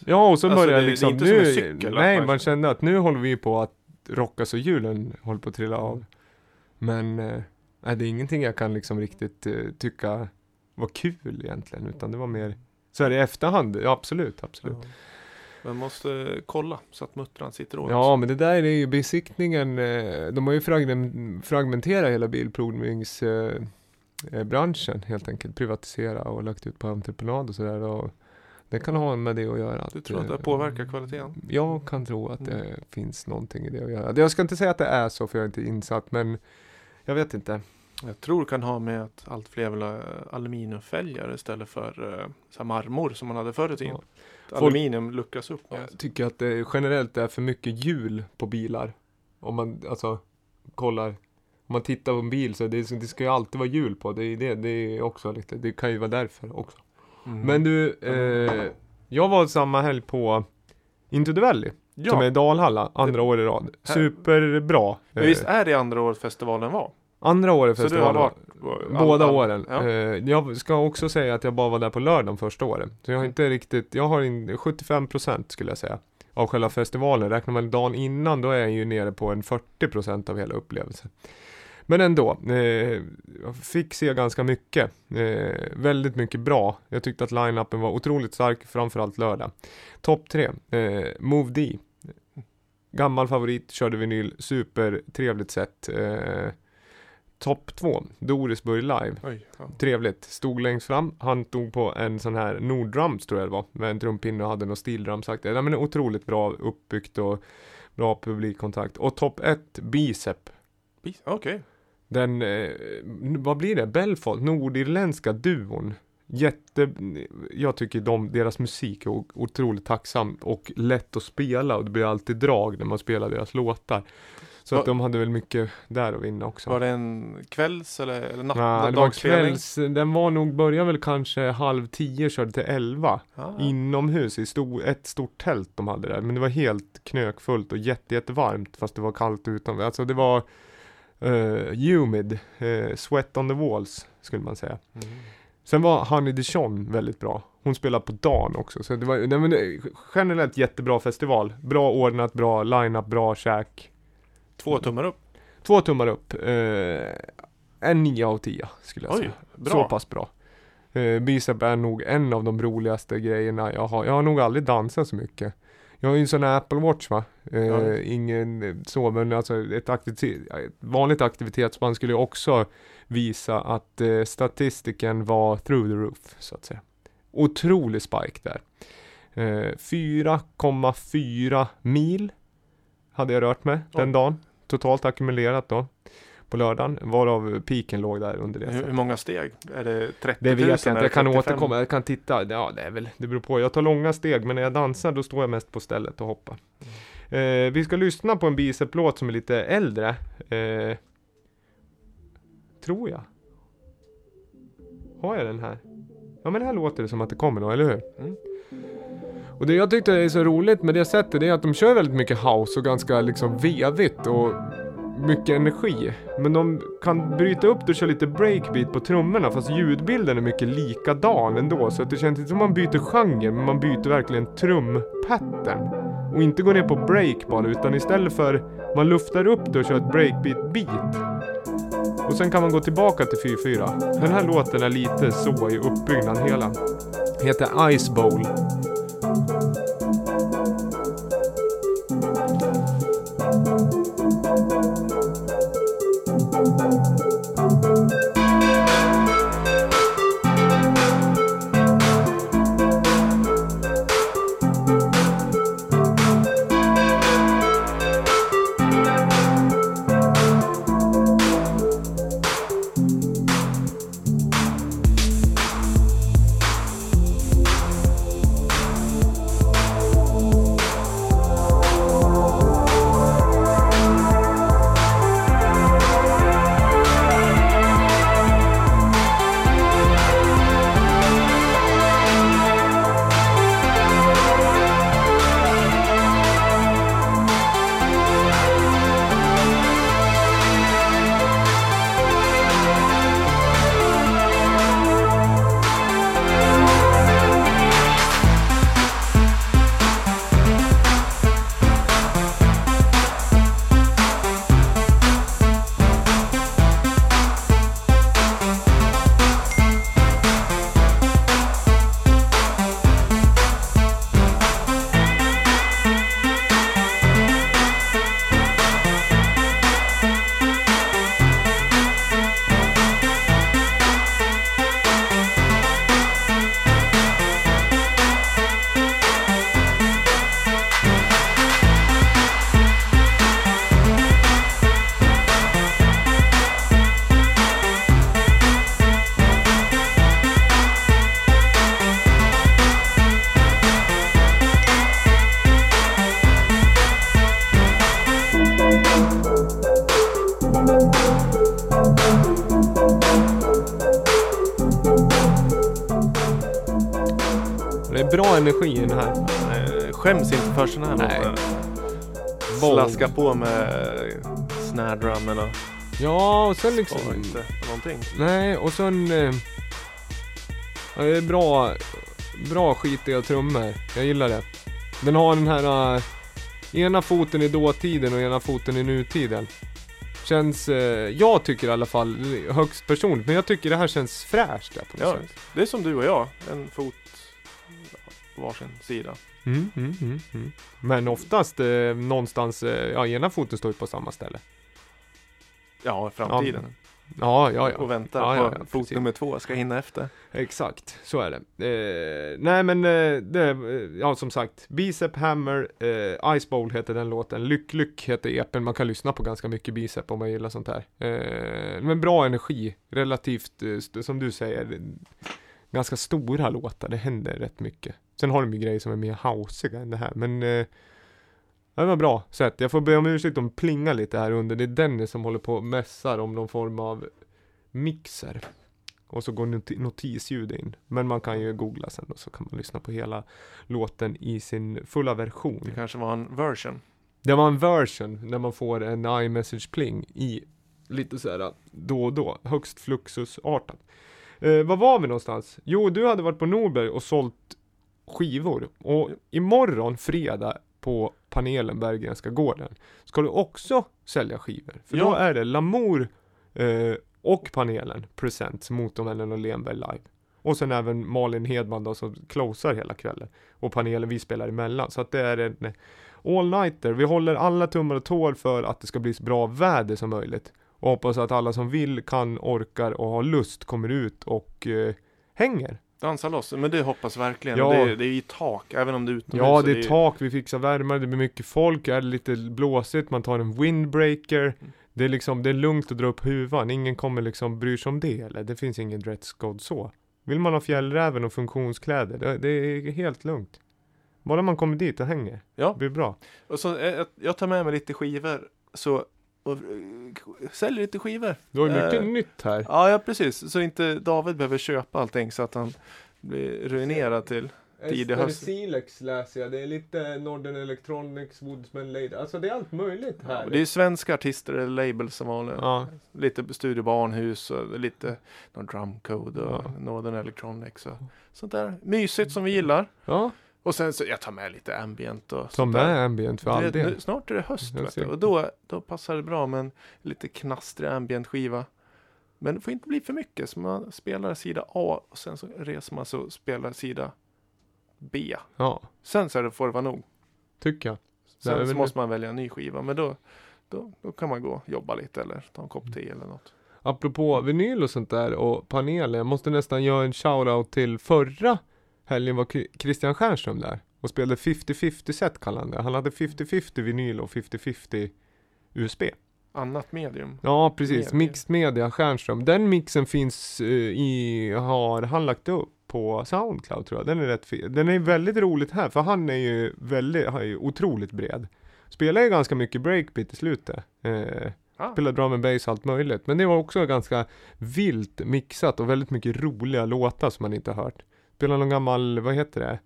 Ja och så Alltså, började det- det liksom, inte som en nu, cykel, nej man- kände att nu håller vi på att rocka så hjulen håller på att trilla av. Men, eh, nej det är ingenting jag kan liksom riktigt eh, tycka var kul egentligen, utan det var mer så här i efterhand, ja absolut, absolut. Ja. Man måste kolla så att muttran sitter åt. Ja, men det där är ju besiktningen, eh, de har ju fragmen- fragmenterat hela bilprovningsbranschen eh, branschen, helt enkelt, privatisera och lagt ut på entreprenad och sådär. Och det kan ha med det att göra. Du tror att det eh, påverkar kvaliteten? Jag kan tro att det Mm. finns någonting i det att göra. Jag ska inte säga att det är så, för jag är inte insatt, men jag vet inte. Jag tror det kan ha med att allt fler vill ha aluminiumfälgar istället för uh, så marmor som man hade förr i tiden. Ja. Aluminium luckras upp. Jag tycker att det generellt är för mycket hjul på bilar. Om man alltså kollar, om man tittar på en bil så det, det ska ju alltid vara hjul på. Det är det, det är också lite, det kan ju vara därför också. Mm. Men du, eh, jag var samma helg på Into the Valley, ja, som är Dalhalla, andra år i rad. Superbra. men visst är det andra året festivalen var? andra året festivalen. varit Båda all- all- åren. Ja. Eh, jag ska också säga att jag bara var där på lördagen första året. Så jag har inte riktigt, jag har in 75% skulle jag säga. Av själva festivalen. Räknar man dagen innan då är jag ju nere på en 40% av hela upplevelsen. Men ändå, eh, jag fick se ganska mycket. Eh, väldigt mycket bra. Jag tyckte att line-upen var otroligt stark, framförallt lördag. Topp tre, eh, Move D. Gammal favorit, körde vinyl, supertrevligt sätt. Eh, Topp två, Dorisburg live. Oj, ja. Trevligt. Stod längst fram. Han stod på en sån här Norddrums tror jag det var. Med en trumpinne och hade någon stildrams-aktigt. Ja, men otroligt bra uppbyggt och bra publikkontakt. Och topp ett, Bicep. Okej. Den, eh, vad blir det? Belfort, nordirländska duon. Jätte, jag tycker de, deras musik är otroligt tacksam och lätt att spela och det blir alltid drag när man spelar deras låtar. Så Va- att de hade väl mycket där att vinna också. Var det en kvälls eller, eller natt, Nej, det var kvälls, den var nog, började väl kanske halv tio, körde till elva. Ja. Inomhus i stor, ett stort tält de hade där. Men det var helt knökfullt och jätte, jättevarmt fast det var kallt utanför. Alltså det var eh, humid, eh, sweat on the walls skulle man säga. Mm. Sen var Honey Dijon väldigt bra. Hon spelade på dagen också. Så det var nej, men generellt jättebra festival. Bra ordnat, bra line-up, bra käk. Två tummar upp. Två tummar upp. Eh, en 9 av 10 skulle jag Oj, säga. bra. Så pass bra. Eh, Bicep är nog en av de roligaste grejerna jag har. Jag har nog aldrig dansat så mycket. Jag har ju en sån här Apple Watch va. Eh, Ja. Ingen eh, så, men alltså ett, aktivitet, ett vanligt aktivitetsband skulle ju också visa att eh, statistiken var through the roof så att säga. Otrolig spike där. Eh, 4,4 mil hade jag rört mig den dagen. Totalt ackumulerat då. På lördagen, varav piken låg där under det. Hur, hur många steg? Är det 30 Det 000? vet jag inte, det jag kan 35? återkomma, jag kan titta. Ja, det är väl, det beror på. Jag tar långa steg, men när jag dansar då står jag mest på stället och hoppar. Mm. Eh, vi ska lyssna på en bicep-låt som är lite äldre. Eh, tror jag. Har jag den här? Ja men här låter det som att det kommer då, eller hur? Mm. Och det jag tyckte är så roligt med det sättet, det är att de kör väldigt mycket house och ganska liksom vevigt och mycket energi. Men de kan bryta upp det och köra lite breakbeat på trummorna fast ljudbilden är mycket likadan ändå. Så att det känns inte som man byter genre men man byter verkligen trumpattern. Och inte går ner på break bara utan istället för man luftar upp det och kör ett breakbeat beat. Och sen kan man gå tillbaka till 4-4. Den här låten är lite så i uppbyggnaden hela. Heter Ice Bowl. Skäms inte för sådana här Nej. Bold. Slaska på med snare drummen och Ja, och sen liksom... sparar inte någonting. Nej, och sen... Eh, ja, det är bra, bra skitiga trummor. Jag gillar det. Den har den här eh, ena foten i dåtiden och ena foten i nutiden. Känns, eh, jag tycker i alla fall, högst personligt, men jag tycker det här känns fräscht där på något Ja, sätt. det är som du och jag. En fot på varsin sida. Mm, mm, mm, mm. Men oftast eh, någonstans, eh, ja ena foten står ju på samma ställe. Ja, framtiden. Ja, ja, ja. Och väntar Ja, på ja, ja, fot precis. nummer två ska hinna efter. Exakt, så är det. Eh, nej men, eh, det, eh, ja som sagt, Bicep Hammer, eh, Ice Bowl heter den låten, Lyck Lyck heter EPn, man kan lyssna på ganska mycket Bicep om man gillar sånt här. Eh, men bra energi, relativt, eh, som du säger, ganska stora låtar, det händer rätt mycket. Sen har de ju grejer som är mer housiga än det här, men eh, det var bra sätt. Jag får be om ursäkt om plinga lite här under. Det är Dennis som håller på och mässar om någon form av mixer. Och så går noti- notisljud in. Men man kan ju googla sen och så kan man lyssna på hela låten i sin fulla version. Det kanske var en version. Det var en version när man får en iMessage pling i lite så här då och då, högst fluxusartat. Eh, vad var vi någonstans? Jo, du hade varit på Norberg och sålt skivor. Och imorgon, fredag, på panelen Berggrenska gården, ska du också sälja skivor. För då Ja. är det Lamour eh, och panelen Presents Motormännen och Lenberg live. Och sen även Malin Hedman då som closar hela kvällen. Och panelen vi spelar emellan. Så att det är en all-nighter. Vi håller alla tummar och tår för att det ska bli så bra väder som möjligt. Och hoppas att alla som vill, kan, orkar och har lust kommer ut och eh, hänger. Dansa loss, men det hoppas verkligen. Ja. Det, är, det är i tak, även om det är utomhus. Ja, det är tak, vi fixar värmare, det blir mycket folk, är det lite blåsigt, man tar en windbreaker. Det är liksom, det är lugnt att dra upp huvan, ingen kommer liksom bry sig om det eller? Det finns ingen dresscode så. Vill man ha fjällräven och funktionskläder, det, det är helt lugnt. Bara man kommer dit och hänger, Ja, det blir bra. och så eh, jag- jag tar med mig lite skivor. Så, och, eh, säljer lite skivor. Du har ju mycket Eh, nytt här. Ja, ja, precis. Så inte David behöver köpa allting så att han blir ruinerad till. Tidig höst. Silex läser jag. Det är lite Northern Electronics, Woodsman Lady. Alltså det är allt möjligt här. Och det är svenska artister eller labels som vanligt. Ja, Lite Studio Barnhus och lite någon Drumcode och Ja. Northern Electronics och sånt där mysigt som vi gillar. ja. Och sen så, jag tar med lite ambient och Ta med ambient för all del. snart är det höst vet du, och då, då passar det bra med en lite knastrig ambient skiva. Men det får inte bli för mycket så man spelar sida A och sen så reser man sig och spelar sida B. Ja, Sen så får det vara nog. tycker jag. Sen Nej, så måste man välja en ny skiva men då, då, då kan man gå och jobba lite eller ta en kopp te eller något. Apropå vinyl och sånt där och paneler. Jag måste nästan göra en shoutout till förra helgen var Christian Stjernström där. Och spelade 50-50 set kallade han det. Han hade 50-50 vinyl och 50-50 USB. Annat medium. Ja precis, Media. mixed media Stjernström. Den mixen finns eh, i, har han lagt upp på Soundcloud tror jag. Den är rätt fin. Den är väldigt roligt här för han är ju väldigt, han är ju otroligt bred. Spelar ju ganska mycket breakbeat i slutet. Eh, Ah, Spelar drum and bass och allt möjligt. Men det var också ganska vilt mixat och väldigt mycket roliga låtar som man inte har hört. Spelar någon gammal, vad heter det?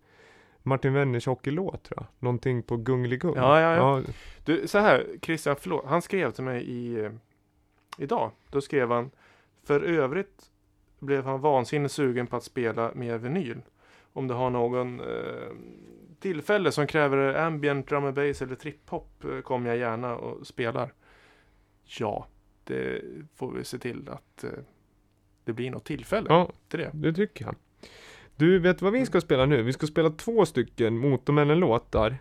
Martin Wenners hockeylåt tror jag. Någonting på Gungligung. Ja, ja, ja. Du, så här, Christian, förlåt. Han skrev till mig i, eh, idag. Då skrev han, för övrigt blev han vansinnigt sugen på att spela med vinyl. Om du har någon eh, tillfälle som kräver ambient, drum and bass eller trip-hop eh, kommer jag gärna och spelar. Ja, det får vi se till att eh, det blir något tillfälle ja, till det. det tycker jag. Du, vet vad vi ska spela nu? Vi ska spela två stycken Motormännen-låtar.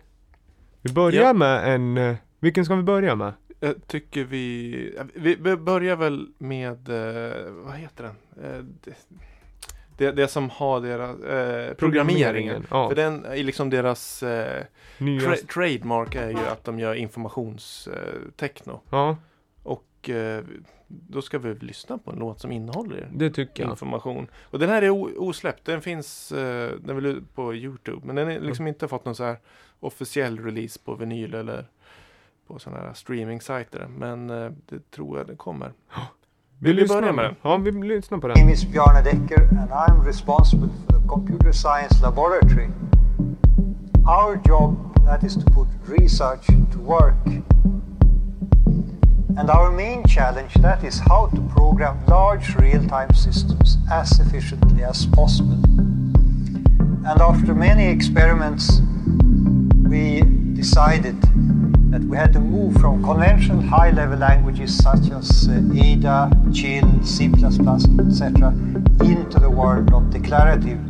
Vi börjar Ja. med en, eh, vilken ska vi börja med? Jag tycker vi, vi, börjar väl med, eh, vad heter den? Eh, det, det, som har deras, eh, programmeringen. Ja, För den är liksom deras eh, tra- trademark är ju att de gör informationstechno. Ja, Och eh, då ska vi lyssna på en låt som innehåller det tycker jag. information. Och den här är osläppt. Den finns eh, den är väl ute på Youtube. Men den Mm. liksom inte fått någon så här officiell release på vinyl eller på sådana här streaming-sajter. Men eh, det tror jag det kommer. Vill vi lyssnar börja med den? Ja, vi lyssnar på My den. name is Bjarne Decker and I'm responsible for the computer science laboratory. Our job that is to put research to work. And our main challenge that is how to program large real-time systems as efficiently as possible. And after many experiments we decided that we had to move from conventional high-level languages such as uh, Ada, Chill, C++, etc., into the world of declarative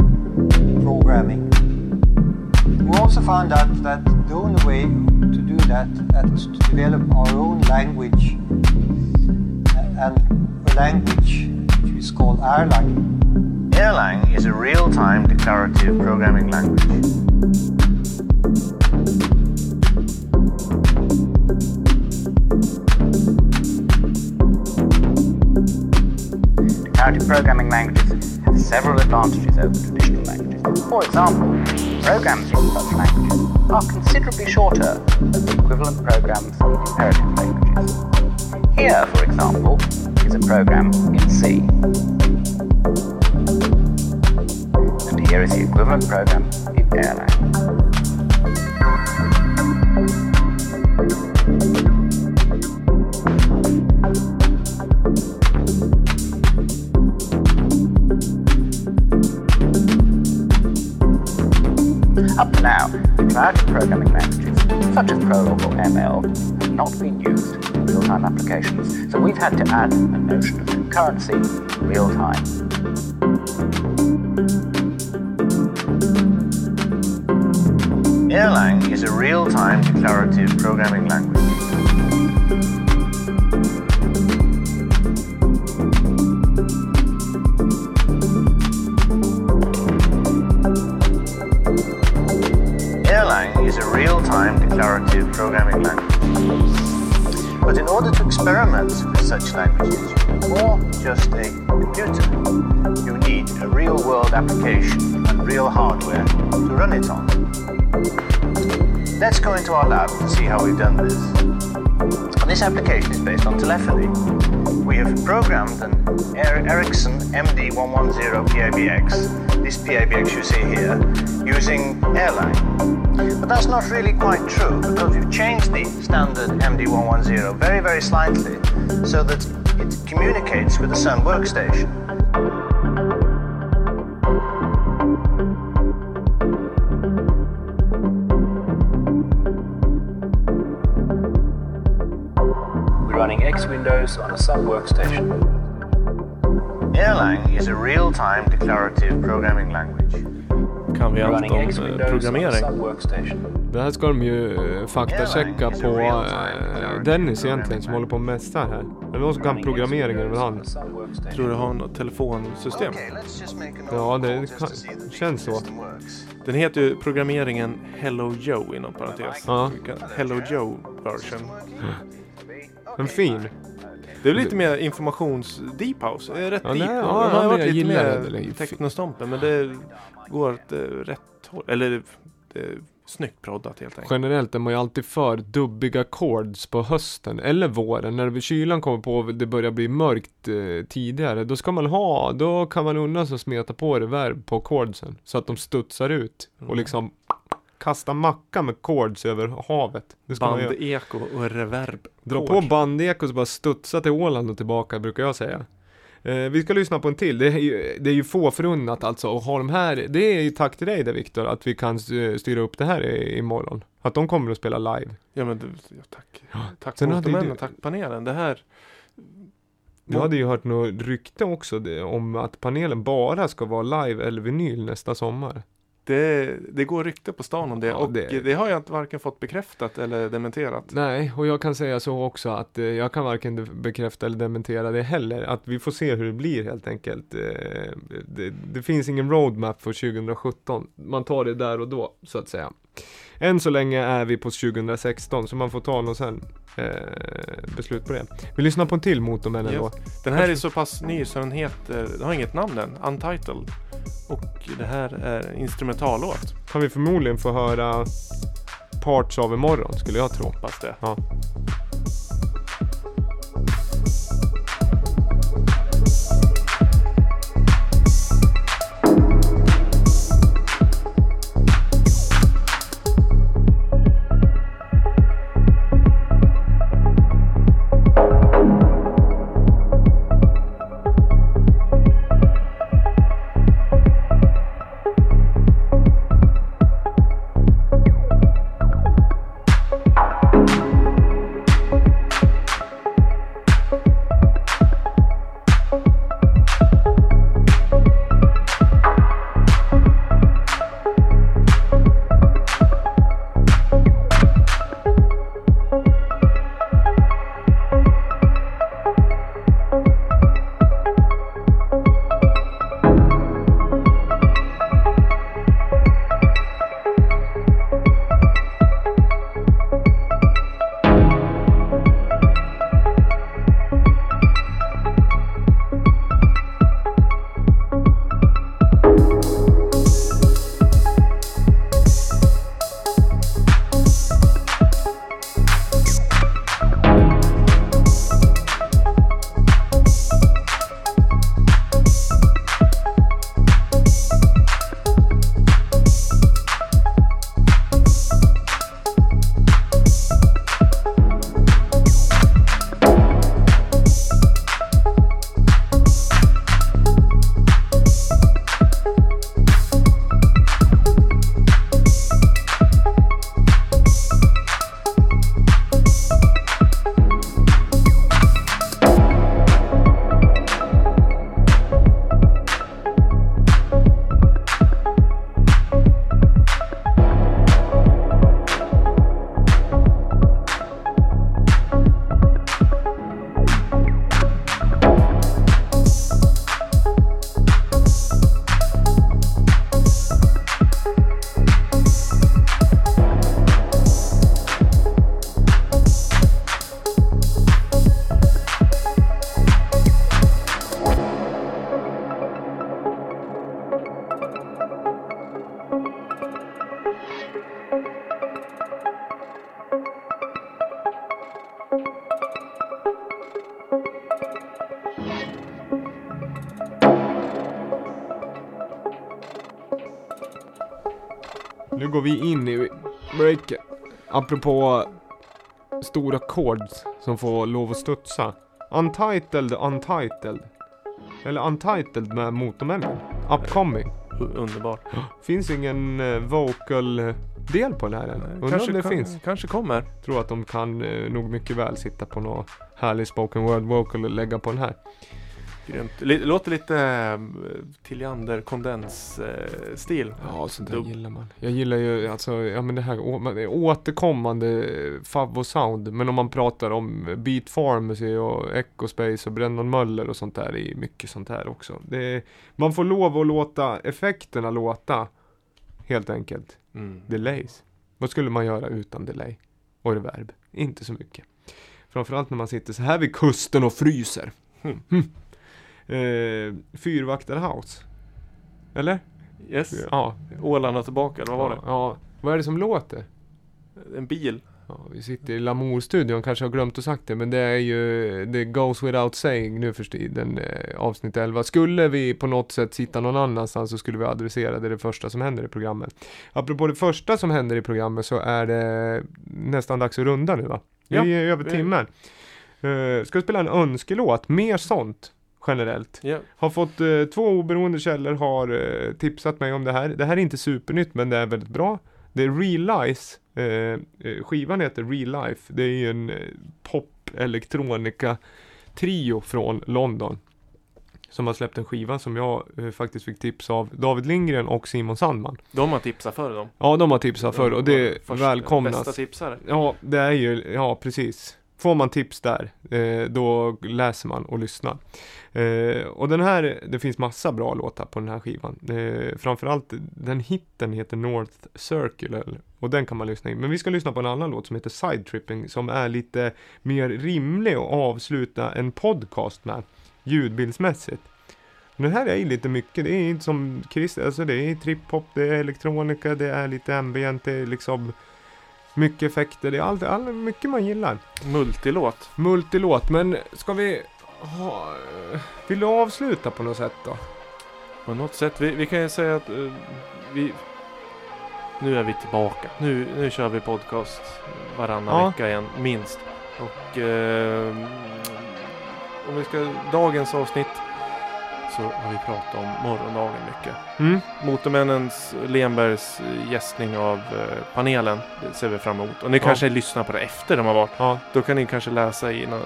programming. We also found out that the only way that, that was to develop our own language, uh, and a language which is called Erlang. Erlang is a real-time declarative programming language. Declarative programming languages have several advantages over traditional languages. For example, programs in such languages are considerably shorter than the equivalent programs in imperative languages. Here, for example, is a program in C. And here is the equivalent program in Erlang. Programming languages, such as Prolog or ML, have not been used in real-time applications, so we've had to add a notion of concurrency in real time. Erlang is a real-time declarative programming language. Programming language. But in order to experiment with such languages, more just a computer. You need a real-world application and real hardware to run it on. let's go into our lab to see how we've done this. And this application is based on telephony. We have programmed an Er- Ericsson MD110 PABX, this PABX you see here, using Airline. But that's not really quite true because we've changed the standard MD110 very, very slightly so that it communicates with the Sun workstation. We're running X Windows on a Sun workstation. Erlang is a real-time declarative programming language. Kan vi allt om eh, a programmering? Det här ska de ju eh, faktachecka på eh, Dennis egentligen som håller på och mässar här. Det är någon som kan programmering över han. Tror du har något telefonsystem? Ja, det känns så. Den heter ju programmeringen Hello Joe inom parentes. Ja. Hello Joe version. En fin. Det är lite mer informations deep house. Är rätt Ja, deep. nej, ja, har ja, varit lite mer technostompen men det går åt eh, rätt håll. Eller det är snyggt proddat helt enkelt. Generellt är man ju alltid för dubbiga chords på hösten eller våren. När kylan kommer på och det börjar bli mörkt eh, tidigare. Då ska man ha, då kan man unna sig att smeta på reverb på chordsen. Så att de studsar ut. Och Mm. liksom kasta macka med chords över havet. Det ska man göra. Bandeko och reverb. Dra på bandekos och bara studsa till Åland och tillbaka brukar jag säga. Eh, vi ska lyssna på en till. Det är ju, det är ju få förunnat alltså att ha de här. Det är ju tack till dig där Viktor att vi kan eh, styra upp det här i, imorgon. Att de kommer att spela live. Ja men du, ja, tack. Tack hade ju Motormännen, du- tack panelen. Det här. Jag hade ju hört något rykte också det, om att panelen bara ska vara live eller vinyl nästa sommar. Det, det går rykte på stan om det Ja, och det- det... har jag inte varken fått bekräftat eller dementerat. Nej, och jag kan säga så också att eh, jag kan varken bekräfta eller dementera det heller. Att vi får se hur det blir helt enkelt. Eh, det, det finns ingen roadmap för 2017. Man tar det där och då, så att säga. Än så länge är vi på 2016, så man får ta något sen eh, beslut på det. Vi lyssnar på en till Motormännen Yes. då. Den här är så pass ny så den heter, den har inget namn än, Untitled. Och det här är en instrumentallåt, Kan vi förmodligen få höra parts av imorgon, skulle jag tro. hoppas det. Ja. Går vi in i breaken. Apropå stora chords som får lov att studsa. Untitled, Untitled. Eller Untitled med Motormännen. Upcoming. Underbart. Finns ingen eh, vocal del på den här än. Undrar om det kan- finns. Kanske kommer. Tror att de kan eh, nog mycket väl sitta på någon härlig spoken word vocal och lägga på den här. Grymt. Låter lite äh, Tilliander kondensstil. Ja, sånt där gillar man. Jag gillar ju alltså, ja men det här återkommande eh, favvo sound. Men om man pratar om Beat Pharmacy och Echo Space och Brennan Möller och sånt där. Det är mycket sånt här också. Är, man får lov att låta effekterna låta. Helt enkelt. Mm. Delays. Vad skulle man göra utan delay? Och reverb? Inte så mycket. Framförallt när man sitter så här vid kusten och fryser. Hmm. Hm. Eh, Fyrvaktarhouse. Eller? Yes. Ja. Åland och tillbaka, eller vad var det? Ja. Vad är det som låter? En bil. Ja, vi sitter i Lamour-studion, kanske har glömt att sagt det, men det är ju, det goes without saying nu för tiden, eh, avsnitt 11. Skulle vi på något sätt sitta någon annanstans så skulle vi adressera det, det första som händer i programmet. Apropå det första som händer i programmet så är det nästan dags att runda nu va? Vi är över timmen. Uh, ska vi spela en önskelåt, mer sånt generellt. Ja. Har fått eh, två oberoende källor har eh, tipsat mig om det här. Det här är inte supernytt men det är väldigt bra. Det är Realize. Eh, eh, skivan heter Real Life. Det är ju en eh, pop elektronika trio från London. Som har släppt en skiva som jag eh, faktiskt fick tips av David Lindgren och Simon Sandman. De har tipsat för dem. Ja, de har tipsat förr och det Första- Bästa välkomnas. tipsare. Ja, det är ju, ja precis. Får man tips där, eh, då läser man och lyssnar. Eh, och den här, det finns massa bra låtar på den här skivan. Eh, framförallt den hitten heter North Circle och den kan man lyssna in. Men vi ska lyssna på en annan låt som heter Side Tripping som är lite mer rimlig att avsluta en podcast med ljudbildsmässigt. Den här är ju lite mycket, det är inte som Chris, alltså det är trip-hop, det är elektronika, det är lite ambient, det är liksom mycket effekter, det är allt, all, mycket man gillar. Multilåt. Multilåt, men ska vi ha, vill du avsluta på något sätt då? På något sätt. Vi, vi kan ju säga att eh, vi... Nu är vi tillbaka. Nu, nu kör vi podcast varannan Ja. vecka igen, minst. Och eh, om vi ska... Dagens avsnitt så har vi pratat om morgondagen mycket. Mm. Motormännens, Lenbergs eh, gästning av eh, panelen det ser vi fram emot. Och ni Ja. kanske lyssnar på det efter de har varit. Ja, Då kan ni kanske läsa i någon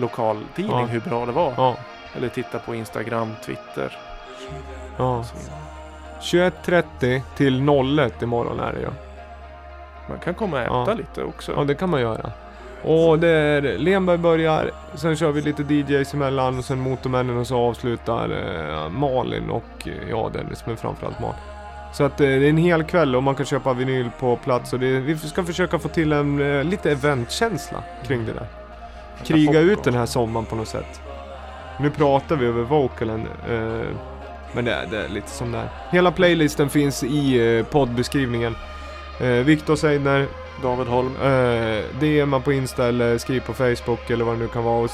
lokal tidning Ja. hur bra det var. ja, Eller titta på Instagram, Twitter ja. och så vidare. 21.30 till 01 imorgon är det ju. Man kan komma och äta lite också. Ja, det kan man göra. Och det är Lenberg börjar, sen kör vi lite DJs emellan och sen Motormännen och så avslutar eh, Malin och eh, ja, Dennis, men framförallt Malin. Så att eh, det är en hel kväll och man kan köpa vinyl på plats och det, vi ska försöka få till en eh, lite eventkänsla kring det där. Kriga ut den här sommaren på något sätt. Nu pratar vi över vocalen. Eh, men det är, det är lite som det är. Hela playlisten finns i eh, poddbeskrivningen. Eh, Viktor Seidner, David Holm. Eh, DMa på Insta eller skriv på Facebook eller vad det nu kan vara. Och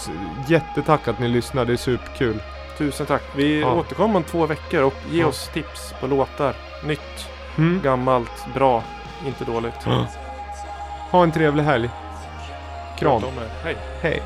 jättetack att ni lyssnar, det är superkul. Tusen tack. Vi Ja. återkommer om två veckor och ge Ja. oss tips på låtar. Nytt, Mm. gammalt, bra, inte dåligt. Ja. Ha en trevlig helg. Kram. Hej. Hej.